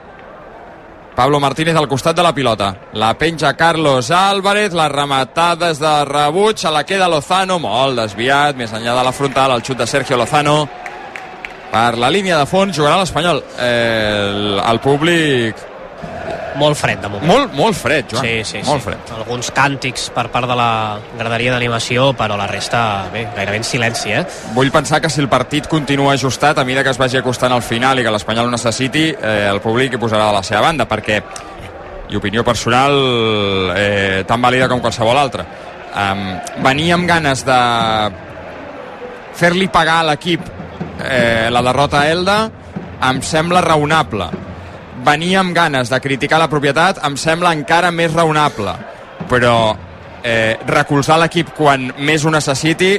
Pablo Martínez al costat de la pilota. La penja Carlos Álvarez, la rematada és de rebuig, se la queda Lozano, molt desviat, més enllà de la frontal, el xut de Sergio Lozano. Per la línia de fons jugarà l'Espanyol. Eh, el, el públic... Molt fred, de moment. Molt, molt fred, Joan. Sí, sí, molt sí. fred. Alguns càntics per part de la graderia d'animació, però la resta, bé, gairebé en silenci, eh? Vull pensar que si el partit continua ajustat, a mesura que es vagi acostant al final i que l'Espanyol ho necessiti, eh, el públic hi posarà de la seva banda, perquè, i opinió personal, eh, tan vàlida com qualsevol altra, um, venir amb ganes de fer-li pagar a l'equip eh, la derrota a Elda em sembla raonable. Venir amb ganes de criticar la propietat em sembla encara més raonable. Però eh, recolzar l'equip quan més ho necessiti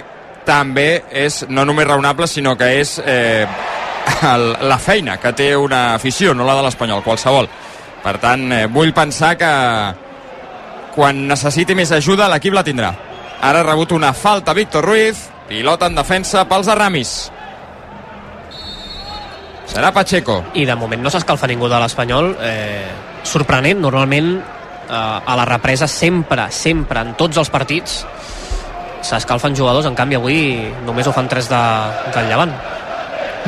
també és no només raonable, sinó que és eh, el, la feina que té una afició, no la de l'Espanyol, qualsevol. Per tant, eh, vull pensar que quan necessiti més ajuda l'equip la tindrà. Ara ha rebut una falta Víctor Ruiz, pilota en defensa pels de Ramis. Serà Pacheco. I de moment no s'escalfa ningú de l'Espanyol. Eh, sorprenent, normalment eh, a la represa sempre, sempre, en tots els partits s'escalfen jugadors, en canvi avui només ho fan tres de, del Llevant.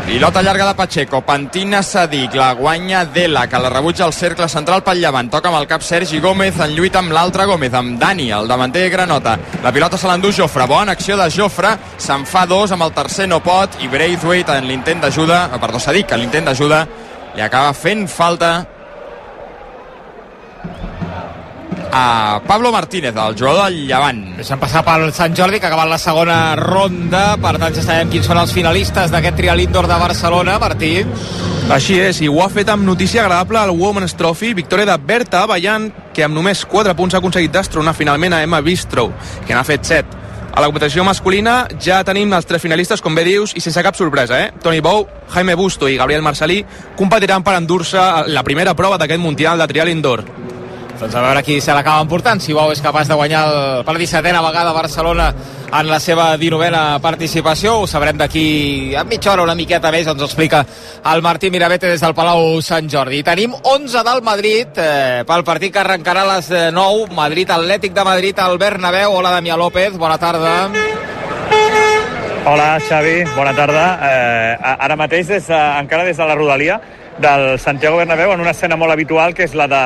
Pilota llarga de Pacheco, pentina Sadik, la guanya Dela, que la rebutja al cercle central pel llevant. Toca amb el cap Sergi Gómez, en lluita amb l'altre Gómez, amb Dani, el davanter Granota. La pilota se l'endú Jofre, bona acció de Jofre, se'n fa dos, amb el tercer no pot, i Braithwaite en l'intent d'ajuda, eh, perdó, Sadik, en l'intent d'ajuda, li acaba fent falta a Pablo Martínez, el jugador del Llevant. Deixem passar pel Sant Jordi, que ha acabat la segona ronda. Per tant, ja sabem quins són els finalistes d'aquest trial indoor de Barcelona, Martí. Així és, i ho ha fet amb notícia agradable al Women's Trophy, victòria de Berta Avallant, que amb només 4 punts ha aconseguit destronar finalment a Emma Bistro, que n'ha fet 7. A la competició masculina ja tenim els tres finalistes, com bé dius, i sense cap sorpresa, eh? Toni Bou, Jaime Busto i Gabriel Marcelí competiran per endur-se la primera prova d'aquest Mundial de Trial Indoor. Doncs a veure qui se l'acaba emportant, si Bou és capaç de guanyar el, per la 17a vegada Barcelona en la seva 19a participació. Ho sabrem d'aquí a mitja hora, una miqueta més, ens ho explica el Martí Mirabete des del Palau Sant Jordi. Tenim 11 del Madrid eh, pel partit que arrencarà a les 9, Madrid Atlètic de Madrid al Bernabéu. Hola, Damià López, bona tarda. Hola, Xavi, bona tarda. Eh, ara mateix, des de, encara des de la Rodalia, del Santiago Bernabéu en una escena molt habitual que és la de,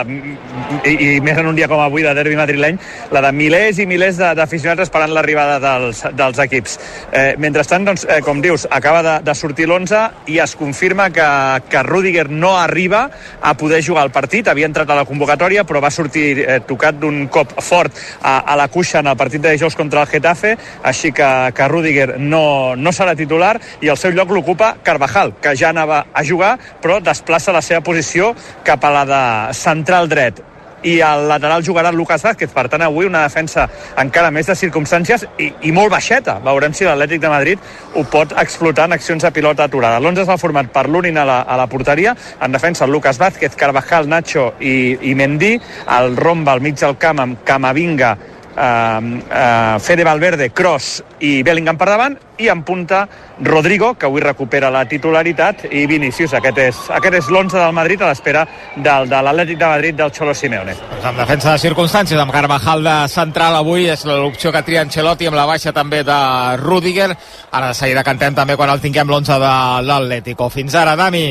i, i més en un dia com avui de derbi madrileny, la de milers i milers d'aficionats esperant l'arribada dels, dels equips. Eh, mentrestant, doncs, eh, com dius, acaba de, de sortir l'11 i es confirma que, que Rudiger no arriba a poder jugar al partit, havia entrat a la convocatòria però va sortir eh, tocat d'un cop fort a, a la cuixa en el partit de dijous contra el Getafe, així que, que Rudiger no, no serà titular i el seu lloc l'ocupa Carvajal, que ja anava a jugar però desplaça la seva posició cap a la de central dret. I al lateral jugarà Lucas Vázquez. Per tant avui una defensa encara més de circumstàncies i, i molt baixeta. Veurem si l'Atlètic de Madrid ho pot explotar en accions de pilota aturada. L'11 és el format per l'Unin a, la, a la porteria. En defensa Lucas Vázquez, Carvajal, Nacho i, i Mendy. El romba al mig del camp amb Camavinga Uh, uh, Fede Valverde, Cross i Bellingham per davant i en punta Rodrigo, que avui recupera la titularitat i Vinícius, aquest és, aquest és l'11 del Madrid a l'espera del, de l'Atlètic de Madrid del Xolo Simeone Doncs amb defensa de circumstàncies, amb Carvajal de central avui, és l'opció que tria Ancelotti amb la baixa també de Rudiger ara de seguida cantem també quan el tinguem l'11 de l'Atlético. Fins ara, Dani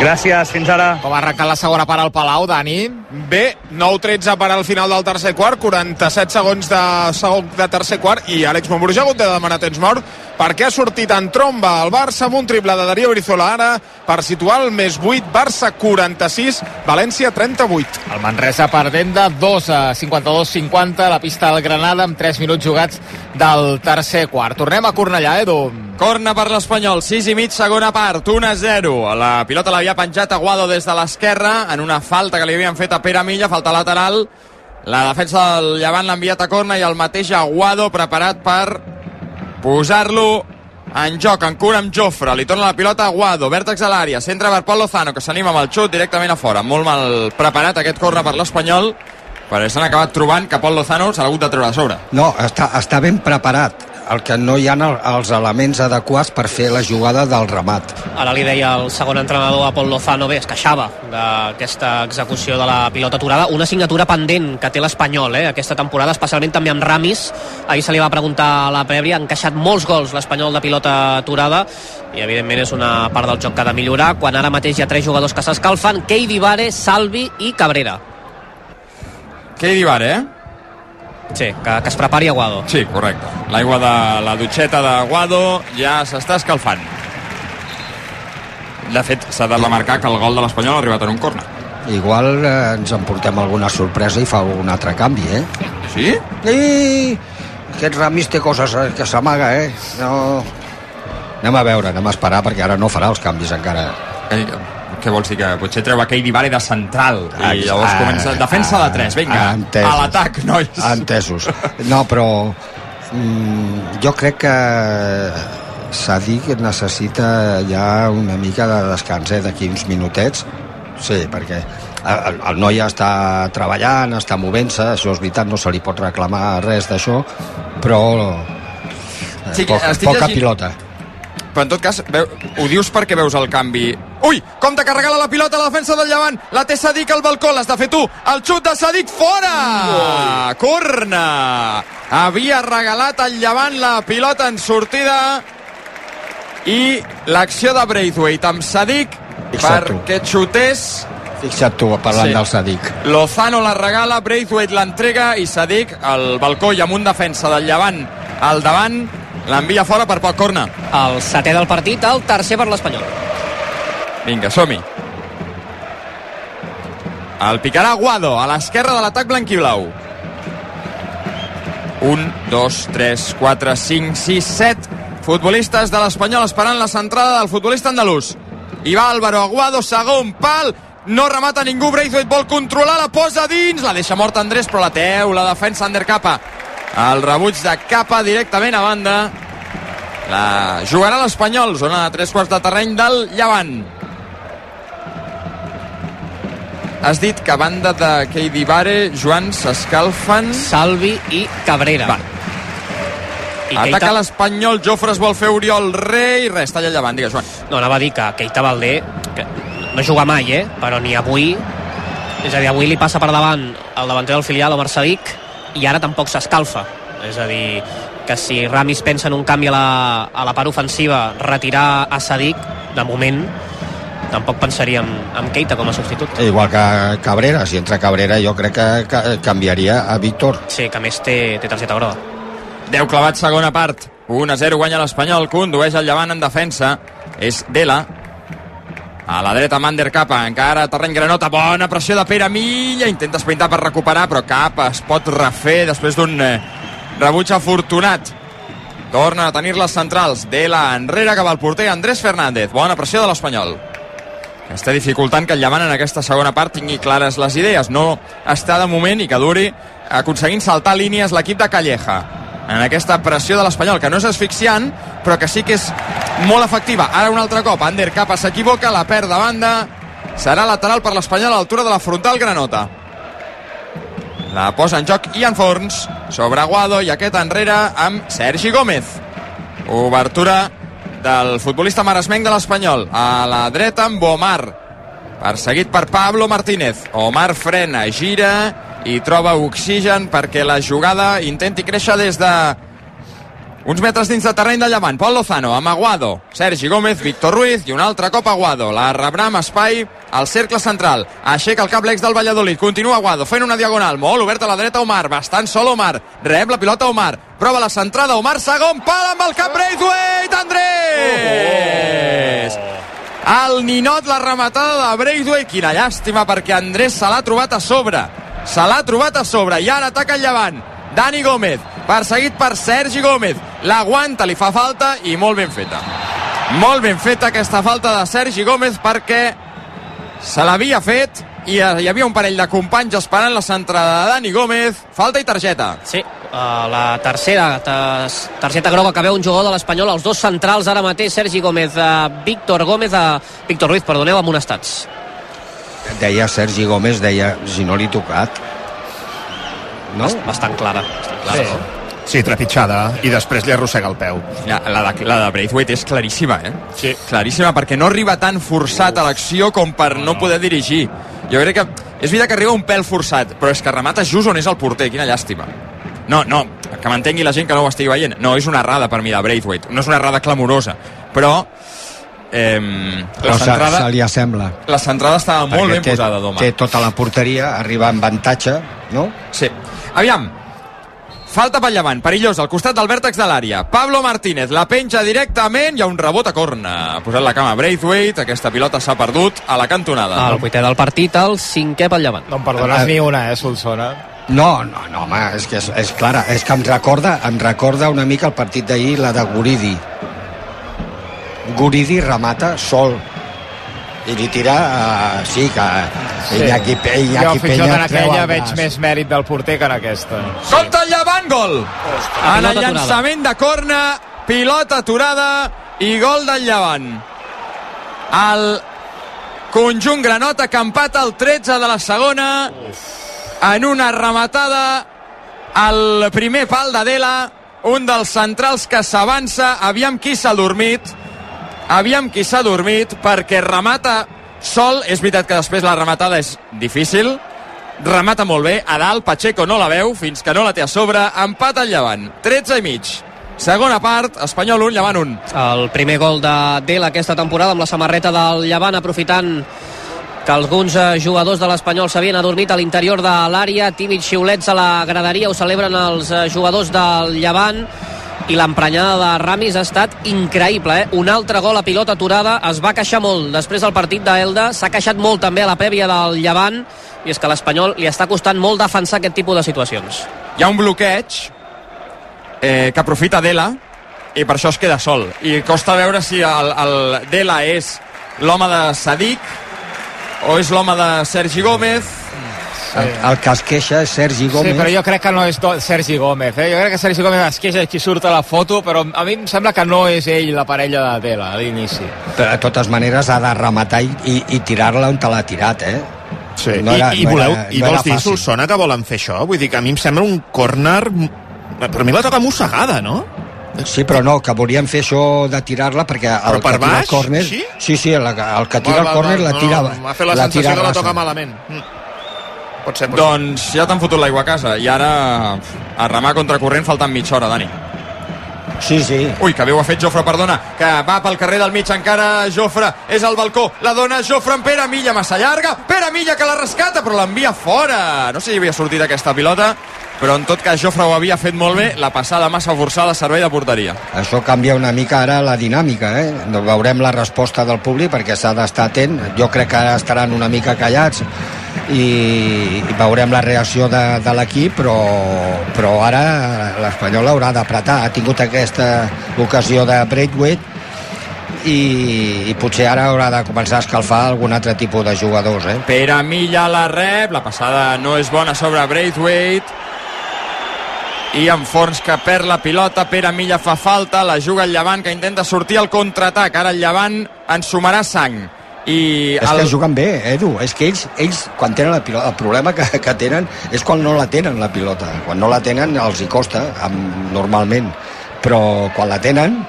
Gràcies, fins ara. Com ha arrencat la segona part al Palau, Dani? Bé, 9-13 per al final del tercer quart, 47 segons de segon de tercer quart i Àlex Montbrú ha hagut de demanar temps mort perquè ha sortit en tromba el Barça amb un triple de Darío Brizola ara per situar el més 8, Barça 46, València 38. El Manresa perdent de 2 a 52-50 la pista del Granada amb 3 minuts jugats del tercer quart. Tornem a Cornellà, Edu. Corna per l'Espanyol, 6 i mig, segona part, 1 a 0. La pilota l'havia penjat Aguado des de l'esquerra en una falta que li havien fet a Pere Milla, falta lateral. La defensa del Llevant l'ha enviat a corna i el mateix Aguado preparat per posar-lo en joc, en cura amb Jofre, li torna la pilota a Guado, vèrtex a l'àrea, centra per Pol Lozano, que s'anima amb el xut directament a fora. Molt mal preparat aquest corre per l'Espanyol, però s'han acabat trobant que Pol Lozano s'ha hagut de treure a sobre. No, està, està ben preparat. El que no hi ha els elements adequats per fer la jugada del remat. Ara li deia el segon entrenador a Pol Lozano, bé, es queixava d'aquesta execució de la pilota aturada. Una assignatura pendent que té l'Espanyol eh, aquesta temporada, especialment també amb Ramis. Ahir se li va preguntar a la prèvia, ha encaixat molts gols l'Espanyol de pilota aturada i evidentment és una part del joc que ha de millorar quan ara mateix hi ha tres jugadors que s'escalfen Keidi Vare, Salvi i Cabrera Keidi Vare, eh? Sí, que, que es prepari Aguado. Sí, correcte. L'aigua de la dutxeta d'Aguado ja s'està escalfant. De fet, s'ha de remarcar que el gol de l'Espanyol ha arribat en un corna. Igual eh, ens emportem alguna sorpresa i fa un altre canvi, eh? Sí? Sí! Aquest Ramis té coses eh, que s'amaga, eh? No... Anem a veure, anem a esperar, perquè ara no farà els canvis encara. Eh, què vols dir? Que potser treu a Keidi Vare de central i llavors comença defensa de 3, vinga, Entesos. a l'atac, nois. Entesos. No, però mm, jo crec que Sadik necessita ja una mica de descans, eh, d'aquí uns minutets. Sí, perquè el, el noi està treballant, està movent-se, això és veritat, no se li pot reclamar res d'això, però eh, Sí, poca, poca llegint- pilota. Però en tot cas, veu, ho dius perquè veus el canvi. Ui, com de carregar la pilota a la defensa del Llevant. La té Sadik al balcó, l'has de fer tu. El xut de Sadik fora! Corna! Havia regalat al Llevant la pilota en sortida i l'acció de Braithwaite amb Sadik Fixa't tu. perquè xutés Fixa't tu, parlant Sí. del Sadik. Lozano la regala, Braithwaite l'entrega i Sadik al balcó i amb un defensa del Llevant al davant l'envia fora per poc corna. El setè del partit, el tercer per l'Espanyol. Vinga, som-hi. El picarà Guado, a l'esquerra de l'atac blanquiblau. 1, 2, 3, 4, 5, 6, 7 futbolistes de l'Espanyol esperant la centrada del futbolista andalús. I va Álvaro Aguado, segon pal, no remata ningú, Braithwaite vol controlar, la posa dins, la deixa morta Andrés, però la teu, la defensa Ander Capa. El rebuig de Capa directament a banda. La jugarà l'Espanyol, zona de tres quarts de terreny del Llevant. Has dit que a banda de Keidi Vare, Joan, s'escalfen... Salvi i Cabrera. Va. I Ataca Keita- l'Espanyol, Jofre es vol fer Oriol Rei, res, talla llevant, digues, Joan. No, anava a dir que Keita Valdé que no juga mai, eh? però ni avui és a dir, avui li passa per davant el davanter del filial, Omar Sadik i ara tampoc s'escalfa és a dir, que si Ramis pensa en un canvi a la, a la part ofensiva retirar a Sadik, de moment tampoc pensaria en, en Keita com a substitut Igual que Cabrera, si entra Cabrera jo crec que, que canviaria a Víctor. Sí, que a més té, té targeta groga 10 clavats, segona part. 1 a 0 guanya l'Espanyol, condueix el llevant en defensa. És Dela. A la dreta, Mander Capa, encara terreny granota, bona pressió de Pere Milla, intenta esprintar per recuperar, però Capa es pot refer després d'un eh, rebuig afortunat. Torna a tenir les centrals. Dela enrere cap al porter Andrés Fernández. Bona pressió de l'Espanyol. Està dificultant que el Llevant en aquesta segona part tingui clares les idees. No està de moment i que duri aconseguint saltar línies l'equip de Calleja en aquesta pressió de l'Espanyol, que no és asfixiant, però que sí que és molt efectiva. Ara un altre cop, Ander Capa s'equivoca, la perd de banda, serà lateral per l'Espanyol a l'altura de la frontal granota. La posa en joc Ian Forns sobre Aguado i aquest enrere amb Sergi Gómez. Obertura del futbolista maresmenc de l'Espanyol. A la dreta amb Omar. Perseguit per Pablo Martínez. Omar frena, gira i troba oxigen perquè la jugada intenti créixer des de uns metres dins de terreny de llevant. Pol Lozano amb Aguado, Sergi Gómez, Víctor Ruiz i un altre cop Aguado. La rebrà amb espai al cercle central. Aixeca el cap l'ex del Valladolid. Continua Aguado fent una diagonal. Molt obert a la dreta Omar. Bastant sol Omar. Rep la pilota Omar. Prova la centrada Omar. Segon pal amb el cap Braithwaite. Andrés! El ninot, la rematada de Braithwaite. Quina llàstima perquè Andrés se l'ha trobat a sobre. Se l'ha trobat a sobre i ara ataca el llevant. Dani Gómez, perseguit per Sergi Gómez. L'aguanta, li fa falta i molt ben feta. Molt ben feta aquesta falta de Sergi Gómez perquè se l'havia fet i hi havia un parell de companys esperant la centrada de Dani Gómez. Falta i targeta. Sí, uh, la tercera targeta groga que veu un jugador de l'Espanyol, els dos centrals ara mateix, Sergi Gómez, uh, Víctor Gómez, uh, Víctor Ruiz, perdoneu, amonestats. Deia Sergi Gómez, deia, si no li he tocat. No? Bastant clara. Bastant clara, Sí. no? Sí, trepitjada, i després li arrossega el peu. La, la, de, la de Braithwaite és claríssima, eh? Sí. Claríssima, perquè no arriba tan forçat a l'acció com per no poder dirigir. Jo crec que... És veritat que arriba un pèl forçat, però és que remata just on és el porter, quina llàstima. No, no, que m'entengui la gent que no ho estigui veient. No, és una errada per mi de Braithwaite. No és una errada clamorosa, però... Eh, la se, centrada, se li assembla. la centrada estava molt Perquè ben té, posada d'home. Té tota la porteria, arriba en avantatge, no? Sí. Aviam, falta pel llevant, perillós, al costat del vèrtex de l'àrea. Pablo Martínez la penja directament, hi ha un rebot a corna. Ha posat la cama Braithwaite, aquesta pilota s'ha perdut a la cantonada. El vuitè del partit, el cinquè pel llevant. No em perdones ni una, eh, Solsona. No, no, no, home, és que és, és clara, és que em recorda, em recorda una mica el partit d'ahir, la de Guridi. Guridi remata sol i li tira, uh, sí, que sí. Iñaki, jo Iñaki fins i tot Peña en aquella el veig braç. més mèrit del porter que en aquesta. Compte el llevant, gol! En el llançament de corna, pilota aturada i gol del llevant. El conjunt granota que empata el 13 de la segona en una rematada al primer pal d'Adela, un dels centrals que s'avança, aviam qui s'ha dormit, aviam qui s'ha dormit, perquè remata sol, és veritat que després la rematada és difícil, remata molt bé, a dalt Pacheco no la veu, fins que no la té a sobre, empat al llevant, 13 i mig. Segona part, Espanyol 1, Llevant 1. El primer gol de Del aquesta temporada amb la samarreta del Llevant aprofitant que alguns eh, jugadors de l'Espanyol s'havien adormit a l'interior de l'àrea, tímids xiulets a la graderia, ho celebren els eh, jugadors del Llevant i l'emprenyada de Ramis ha estat increïble, eh? un altre gol a pilota aturada es va queixar molt després del partit d'Elda s'ha queixat molt també a la prèvia del Llevant i és que l'Espanyol li està costant molt defensar aquest tipus de situacions Hi ha un bloqueig eh, que aprofita Dela i per això es queda sol. I costa veure si el, el Dela és l'home de Sadik o és l'home de Sergi Gómez. El, el que es queixa és Sergi Gómez. Sí, però jo crec que no és Sergi Gómez. Eh? Jo crec que Sergi Gómez es queixa qui surt a la foto, però a mi em sembla que no és ell la parella de Tela a l'inici. Però de totes maneres ha de rematar i, i, i tirar-la on te l'ha tirat, eh? Sí. No era- I, i, no voleu, era- i no vols dir, fàcil. Solsona, que volen fer això? Vull dir que a mi em sembla un córner... Per mi la toca mossegada, no? Sí, però no, que volien fer això de tirar-la perquè el Però per que tira baix, el córner... així? Sí, sí, el, el que tira Val, el val, córner la no, tira... M'ha fet la, la sensació tira que la toca malament. Mm. Pot ser, pot ser. Doncs ja t'han fotut l'aigua a casa i ara a remar contra corrent faltant mitja hora, Dani. Sí, sí. Ui, que bé ho ha fet Jofre, perdona, que va pel carrer del mig encara Jofre, és al balcó, la dona Jofre en Pere Milla, massa llarga, Pere Milla que la rescata, però l'envia fora. No sé si havia sortit aquesta pilota, però en tot cas Jofre ho havia fet molt bé, la passada massa forçada, servei de porteria. Això canvia una mica ara la dinàmica, eh? Veurem la resposta del públic perquè s'ha d'estar atent. Jo crec que ara estaran una mica callats i, i veurem la reacció de, de l'equip, però, però ara l'Espanyol haurà d'apretar. Ha tingut aquesta ocasió de Braithwaite i, i potser ara haurà de començar a escalfar algun altre tipus de jugadors, eh? Pere Milla la rep, la passada no és bona sobre Braithwaite, i en Forns que perd la pilota, Pere Milla fa falta, la juga el Llevant que intenta sortir al contraatac, ara el Llevant en sumarà sang. I És que juguen bé, Edu. És que ells, ells quan tenen la pilota, el problema que, que tenen és quan no la tenen, la pilota. Quan no la tenen els hi costa, amb, normalment. Però quan la tenen,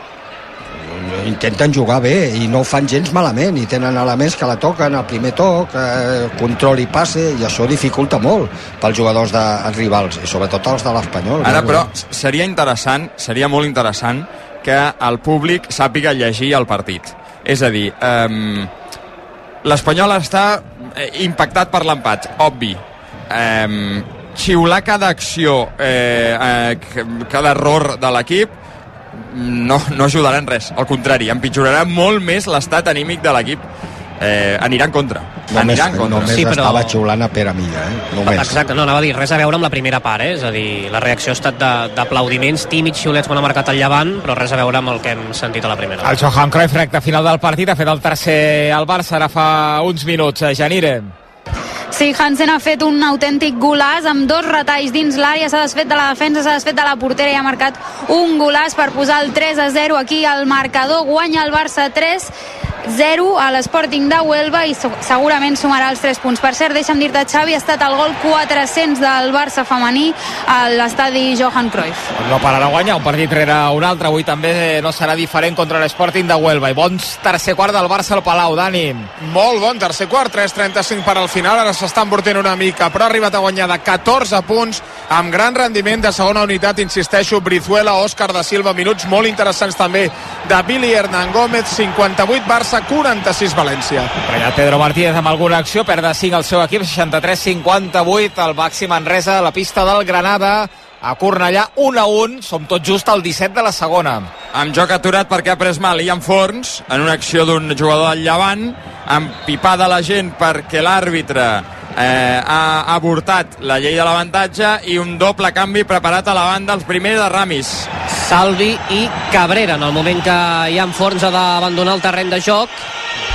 intenten jugar bé i no ho fan gens malament i tenen elements que la toquen al primer toc eh, control i passe i això dificulta molt pels jugadors de, els rivals i sobretot els de l'Espanyol Ara, no? però, seria interessant, seria molt interessant que el públic sàpiga llegir el partit. És a dir, um, l'Espanyol està eh, impactat per l'empat, obvi. Um, xiular cada acció, eh, eh, cada error de l'equip, no, no ajudarà en res. Al contrari, empitjorarà molt més l'estat anímic de l'equip. Eh, anirà en contra. només, anirà en contra. només sí, però... estava xiulant a Pere Milla eh? només. Exacte, no, anava a dir, res a veure amb la primera part, eh? és a dir, la reacció ha estat de- d'aplaudiments tímids, xiulets quan ha marcat el llevant, però res a veure amb el que hem sentit a la primera. El Johan Cruyff, recte final del partit, ha fet el tercer al Barça ara fa uns minuts. Eh, Janire. Sí, Hansen ha fet un autèntic golàs amb dos retalls dins l'àrea, s'ha desfet de la defensa, s'ha desfet de la portera i ha marcat un golàs per posar el 3 a 0 aquí al marcador, guanya el Barça 3 0 a l'Sporting de Huelva i segurament sumarà els 3 punts. Per cert, deixa'm dir-te, Xavi, ha estat el gol 400 del Barça femení a l'estadi Johan Cruyff. No pararà a guanyar un partit rere un altre. Avui també no serà diferent contra l'Sporting de Huelva. I bons tercer quart del Barça al Palau, Dani. Molt bon tercer quart, 3.35 per al final. Ara s'està embortint una mica, però ha arribat a guanyar de 14 punts amb gran rendiment de segona unitat, insisteixo, Brizuela, Òscar da Silva, minuts molt interessants també de Billy Hernán Gómez, 58 Barça, 46 València. Rellat Pedro Martínez amb alguna acció, perd de 5 el seu equip, 63-58, el Baxi Manresa la pista del Granada, a Cornellà 1 a 1, som tot just al 17 de la segona. Amb joc aturat perquè ha pres mal Ian Forns en una acció d'un jugador del Llevant, amb pipada la gent perquè l'àrbitre eh, ha avortat la llei de l'avantatge i un doble canvi preparat a la banda els primers de Ramis. Salvi i Cabrera en el moment que Ian Forns ha d'abandonar el terreny de joc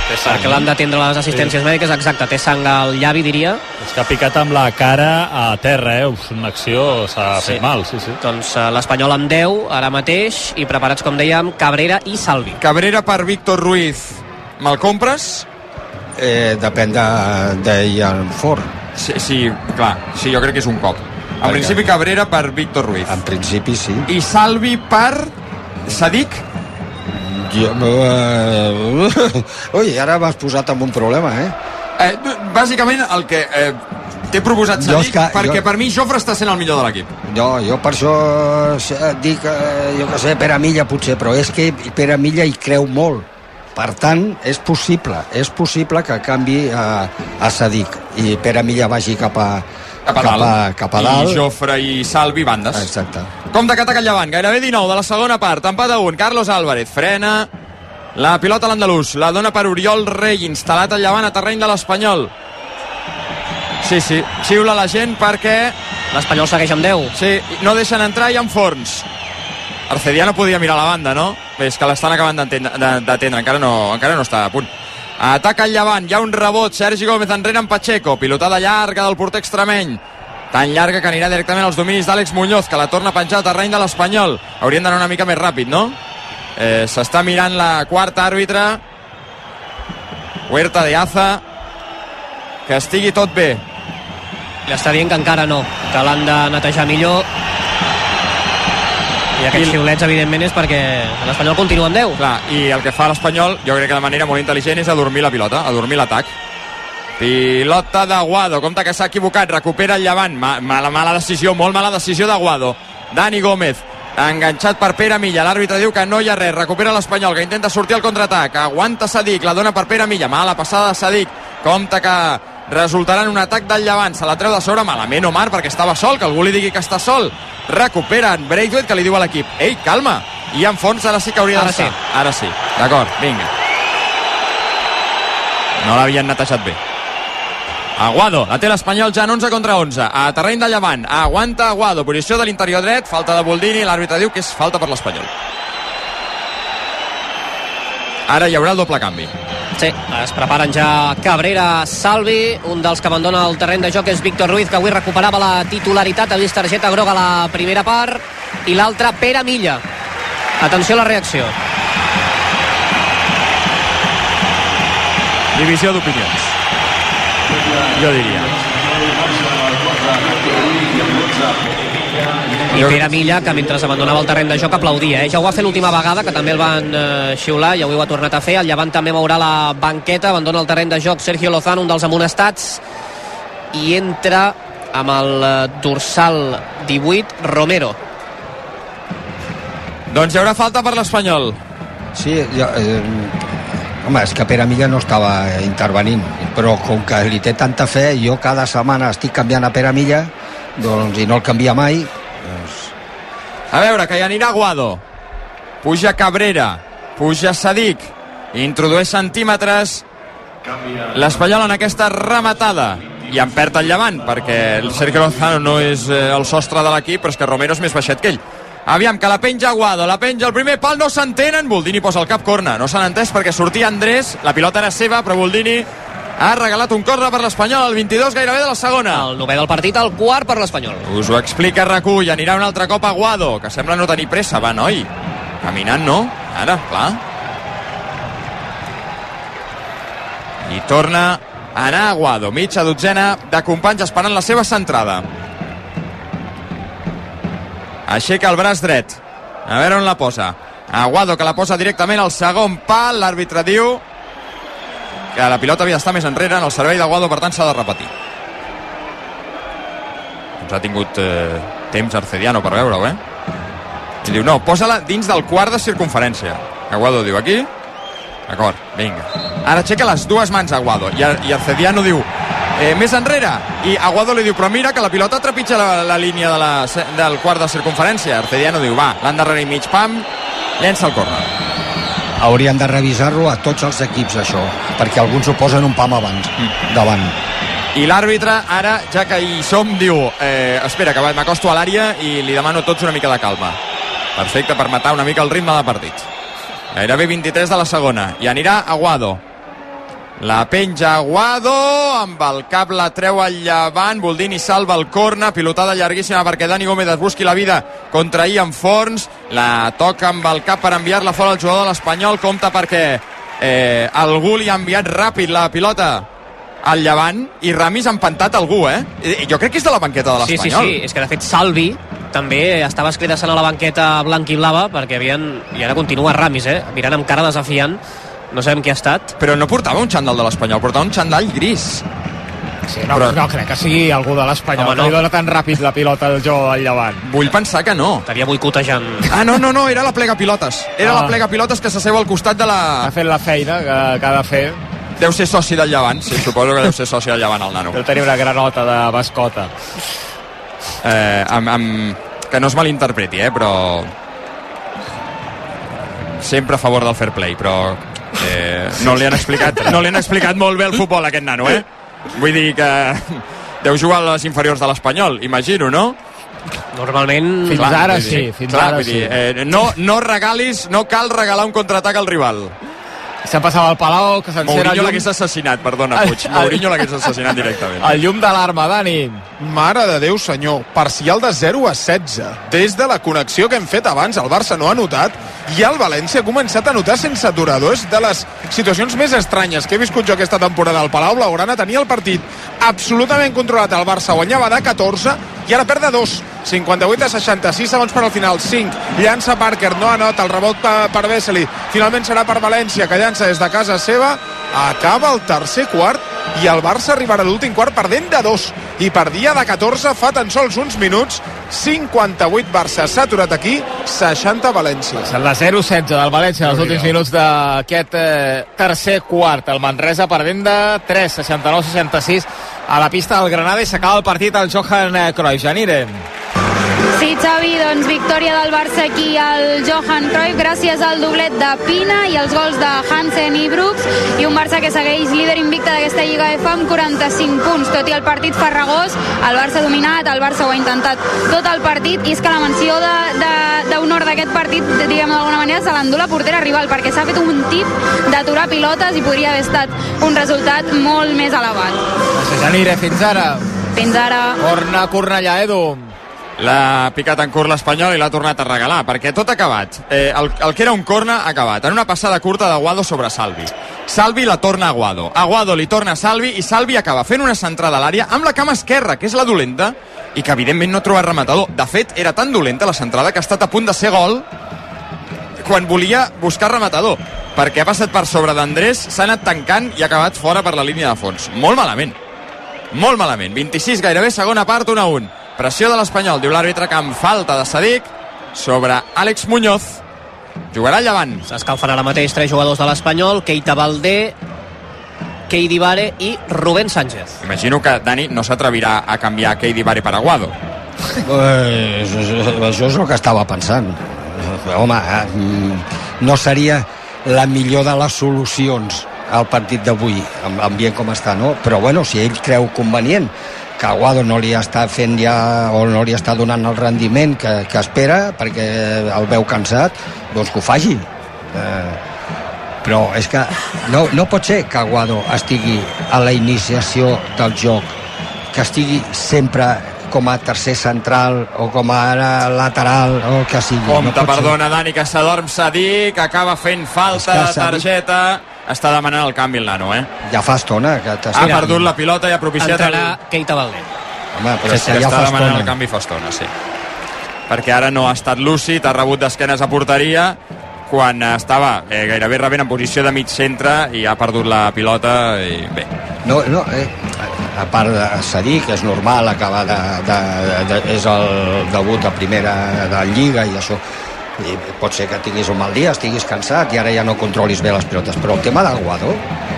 perquè l'han d'atendre les assistències sí. mèdiques exacte, té sang al llavi diria és que ha picat amb la cara a terra eh? Uf, una acció s'ha sí. fet mal sí, sí. doncs uh, l'Espanyol amb 10 ara mateix i preparats com dèiem Cabrera i Salvi Cabrera per Víctor Ruiz me'l compres? Eh, depèn de, de Ian Ford sí, sí, clar, sí, jo crec que és un cop en Perquè... principi Cabrera per Víctor Ruiz en principi sí i Salvi per Sadik jo, uh, ui, ara m'has posat en un problema, eh? eh bàsicament el que eh, t'he proposat Sadik que, perquè jo... per mi Jofre està sent el millor de l'equip. Jo, jo per això dic, eh, jo que sé, Pere Milla potser, però és que Pere Milla hi creu molt. Per tant, és possible, és possible que canvi a, a Sadik i Pere Milla vagi cap a, cap a, cap a, cap a dalt. I Jofre i Salvi bandes. Exacte. Com de catac llevant, gairebé 19 de la segona part, empat a 1, Carlos Álvarez frena, la pilota a l'andalús, la dona per Oriol Rey, instal·lat al llevant a terreny de l'Espanyol. Sí, sí, xiula la gent perquè... L'Espanyol segueix amb 10. Sí, no deixen entrar i amb Forns. Arcedia no podia mirar la banda, no? Bé, és que l'estan acabant d'atendre, encara, no, encara no està a punt. Ataca el llevant, hi ha un rebot, Sergi Gómez enrere amb Pacheco, pilotada llarga del porter extremeny, tan llarga que anirà directament als dominis d'Àlex Muñoz, que la torna a penjar a terreny de l'Espanyol. Haurien d'anar una mica més ràpid, no? Eh, S'està mirant la quarta àrbitre, Huerta de Aza, que estigui tot bé. Li està dient que encara no, que l'han de netejar millor i aquests xiulets, evidentment, és perquè l'Espanyol continua amb 10. Clar, i el que fa l'Espanyol, jo crec que de manera molt intel·ligent, és adormir la pilota, adormir l'atac. Pilota d'Aguado, compte que s'ha equivocat, recupera el llevant, mala, mala decisió, molt mala decisió d'Aguado. Dani Gómez, enganxat per Pere Milla, l'àrbitre diu que no hi ha res, recupera l'Espanyol, que intenta sortir al contraatac, aguanta Sadik, la dona per Pere Milla, mala passada de Sadik, compte que resultarà en un atac del Llevant, se la treu de sobre malament Omar perquè estava sol, que algú li digui que està sol. Recuperen Braithwaite que li diu a l'equip ei, calma, i en fons ara sí que hauria d'estar. sí. ara sí, d'acord, vinga. No l'havien netejat bé. Aguado, la té l'Espanyol ja en 11 contra 11 a terreny de Llevant, aguanta Aguado. Posició de l'interior dret, falta de Boldini l'àrbitre diu que és falta per l'Espanyol. Ara hi haurà el doble canvi Sí, es preparen ja Cabrera, Salvi, un dels que abandona el terreny de joc és Víctor Ruiz, que avui recuperava la titularitat, ha vist targeta groga a la primera part, i l'altra Pere Milla. Atenció a la reacció. Divisió d'opinions. Jo diria. I Pere Milla, que mentre abandonava el terreny de joc aplaudia, eh? ja ho va fer l'última vegada que també el van eh, xiular i avui ho ha tornat a fer, el Llevant també mourà la banqueta, abandona el terreny de joc Sergio Lozano, un dels amonestats. I entra amb el eh, dorsal 18 Romero. Doncs hi haurà falta per l'Espanyol. Sí, ja, eh, home, és que Pere Milla no estava intervenint però com que li té tanta fe jo cada setmana estic canviant a Pere Milla doncs, i no el canvia mai a veure, que hi anirà Guado. Puja Cabrera. Puja Sadik. Introdueix centímetres. L'Espanyol en aquesta rematada. I en perd el llevant, perquè el Sergio Lozano no és eh, el sostre de l'equip, però és que Romero és més baixet que ell. Aviam, que la penja Guado, la penja el primer pal, no s'entenen, Boldini posa el cap corna, no s'han entès perquè sortia Andrés, la pilota era seva, però Boldini ha regalat un corre per l'Espanyol, el 22 gairebé de la segona. El novè del partit, el quart per l'Espanyol. Us ho explica Recull, anirà un altre cop a Guado, que sembla no tenir pressa, va, noi. Caminant, no? Ara, clar. i torna a anar Aguado, mitja dotzena de companys esperant la seva centrada. Aixeca el braç dret. A veure on la posa. Aguado que la posa directament al segon pal. L'àrbitre diu que la pilota havia d'estar més enrere en el servei d'Aguado, per tant s'ha de repetir. Doncs ha tingut eh, temps Arcediano per veure-ho, eh? I diu, no, posa-la dins del quart de circunferència. Aguado diu, aquí? D'acord, vinga. Ara aixeca les dues mans Aguado i, i Arcediano diu, eh, més enrere i Aguado li diu, però mira que la pilota trepitja la, la línia de la, del quart de circunferència Arcediano diu, va, l'endarrere i mig pam llença el córner Haurien de revisar-lo a tots els equips, això, perquè alguns ho posen un pam abans, davant. i l'àrbitre ara, ja que hi som, diu eh, espera, que m'acosto a l'àrea i li demano tots una mica de calma. Perfecte per matar una mica el ritme de partit gairebé 23 de la segona. I anirà Aguado La penja Aguado, amb el cap la treu al llevant, Boldini salva el corna, pilotada llarguíssima perquè Dani Gómez es busqui la vida contra Ian Forns, la toca amb el cap per enviar-la fora al jugador de l'Espanyol, compta perquè eh, algú li ha enviat ràpid la pilota al llevant i Ramis ha empantat algú, eh? Jo crec que és de la banqueta de Sí, sí, l'Espanyol. sí, és que de fet Salvi també estava escridassant a la banqueta blanc i blava perquè havien, i ara continua Ramis, eh? mirant amb cara desafiant, no sabem qui ha estat. Però no portava un xandall de l'Espanyol, portava un xandall gris. Sí, no, Però... no crec que sigui algú de l'Espanyol, Home, que no. li dona tan ràpid la pilota al jo al llevant. Vull pensar que no. Estaria boicotejant. Ah, no, no, no, era la plega pilotes. Era Ah. la plega pilotes que s'asseu al costat de la... Ha fet la feina que, que ha de fer. Deu ser soci del Llevant, sí, suposo que deu ser soci del Llevant, el nano. Deu tenir una granota de mascota. Eh, amb, amb... Que no es malinterpreti, eh, però... Sempre a favor del fair play, però eh, no, li han explicat, no li han explicat molt bé el futbol aquest nano, eh? Vull dir que deu jugar a les inferiors de l'Espanyol, imagino, no? Normalment... Fins Clar, ara sí, fins clar, ara vull dir, sí. Eh, no, no regalis, no cal regalar un contraatac al rival. Se'n passava al Palau, que s'encén el Mourinho llum... l'hagués assassinat, perdona, Puig. el- Mourinho l'hagués assassinat directament. El llum d'alarma, Dani. Mare de Déu, senyor. Parcial de 0 a 16. Des de la connexió que hem fet abans, el Barça no ha notat i el València ha començat a notar sense aturador. És de les situacions més estranyes que he viscut jo aquesta temporada al Palau Blaugrana. Tenia el partit absolutament controlat. El Barça guanyava de 14 i ara perd de 2. 58 a 66 segons per al final. 5. Llança Parker, no anota. El rebot per, per Vesely. Finalment serà per València, que llança des de casa seva. Acaba el tercer quart i el Barça arribarà a l'últim quart perdent de 2 i perdia de 14 fa tan sols uns minuts 58 Barça s'ha aturat aquí 60 València És la 0-16 del València en els últims minuts d'aquest eh, tercer quart. El Manresa perdent de 3, 69-66 a la pista del Granada i s'acaba el partit al Johan eh, Cruyff. Janire. Sí, Xavi, doncs victòria del Barça aquí al Johan Cruyff gràcies al doblet de Pina i els gols de Hansen i Brooks i un Barça que segueix líder invicte d'aquesta Lliga F amb 45 punts, tot i el partit farragós el Barça ha dominat, el Barça ho ha intentat tot el partit i és que la menció d'honor d'aquest partit, diguem d'alguna manera, se l'endú la portera rival perquè s'ha fet un tip d'aturar pilotes i podria haver estat un resultat molt més elevat. Gràcies, Janire. Fins ara. Fins ara. Torna Cornellà, Edu. L'ha picat en curt l'Espanyol i l'ha tornat a regalar, perquè tot acabat. Eh, el, el que era un corna acabat. En una passada curta d'Aguado sobre Salvi. Salvi la torna a Aguado. Aguado li torna a Salvi i Salvi acaba fent una centrada a l'àrea amb la cama esquerra, que és la dolenta, i que evidentment no troba rematador. De fet, era tan dolenta la centrada que ha estat a punt de ser gol quan volia buscar rematador perquè ha passat per sobre d'Andrés, s'ha anat tancant i ha acabat fora per la línia de fons. Molt malament. Molt malament. 26 gairebé, segona part, 1 a 1. Pressió de l'Espanyol, diu l'àrbitre que amb falta de Sadik sobre Àlex Muñoz. Jugarà llevant. S'escalfen ara mateix tres jugadors de l'Espanyol, Keita Valdé, Keidi Vare i Rubén Sánchez. Imagino que Dani no s'atrevirà a canviar Keidi Vare per Aguado. Pues, això és el que estava pensant. Home, eh, mm, no seria la millor de les solucions al partit d'avui, amb ambient com està, no? Però bueno, si ell creu convenient que Aguado no li està fent ja o no li està donant el rendiment que, que espera perquè el veu cansat, doncs que ho faci. Eh, però és que no, no pot ser que Aguado estigui a la iniciació del joc, que estigui sempre com a tercer central o com a lateral o el que sigui. Compte, no pot ser. perdona, Dani, que s'adorm Sadik, acaba fent falta de targeta està demanant el canvi el nano, eh? Ja fa estona que t'has... Ha perdut la pilota i ha propiciat el... Entrarà Keita Valdé. Home, però Sí, que ja està fa demanant estona. el canvi fa estona, sí. Perquè ara no ha estat lúcid, ha rebut d'esquenes a porteria, quan estava eh, gairebé rebent en posició de mig centre i ha perdut la pilota i bé. No, no, eh, a part de cedir, que és normal acabar de, de, de, és el debut de primera de Lliga i això i pot ser que tinguis un mal dia, estiguis cansat i ara ja no controlis bé les pilotes però el tema del Guadó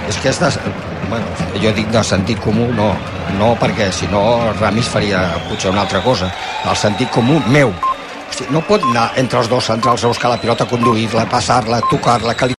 és que és de, bueno, jo dic de sentit comú no, no perquè si no Ramis faria potser una altra cosa. El sentit comú meu. Hosti, no pot anar entre els dos centrals a buscar la pilota, conduir-la, passar-la, tocar-la, que li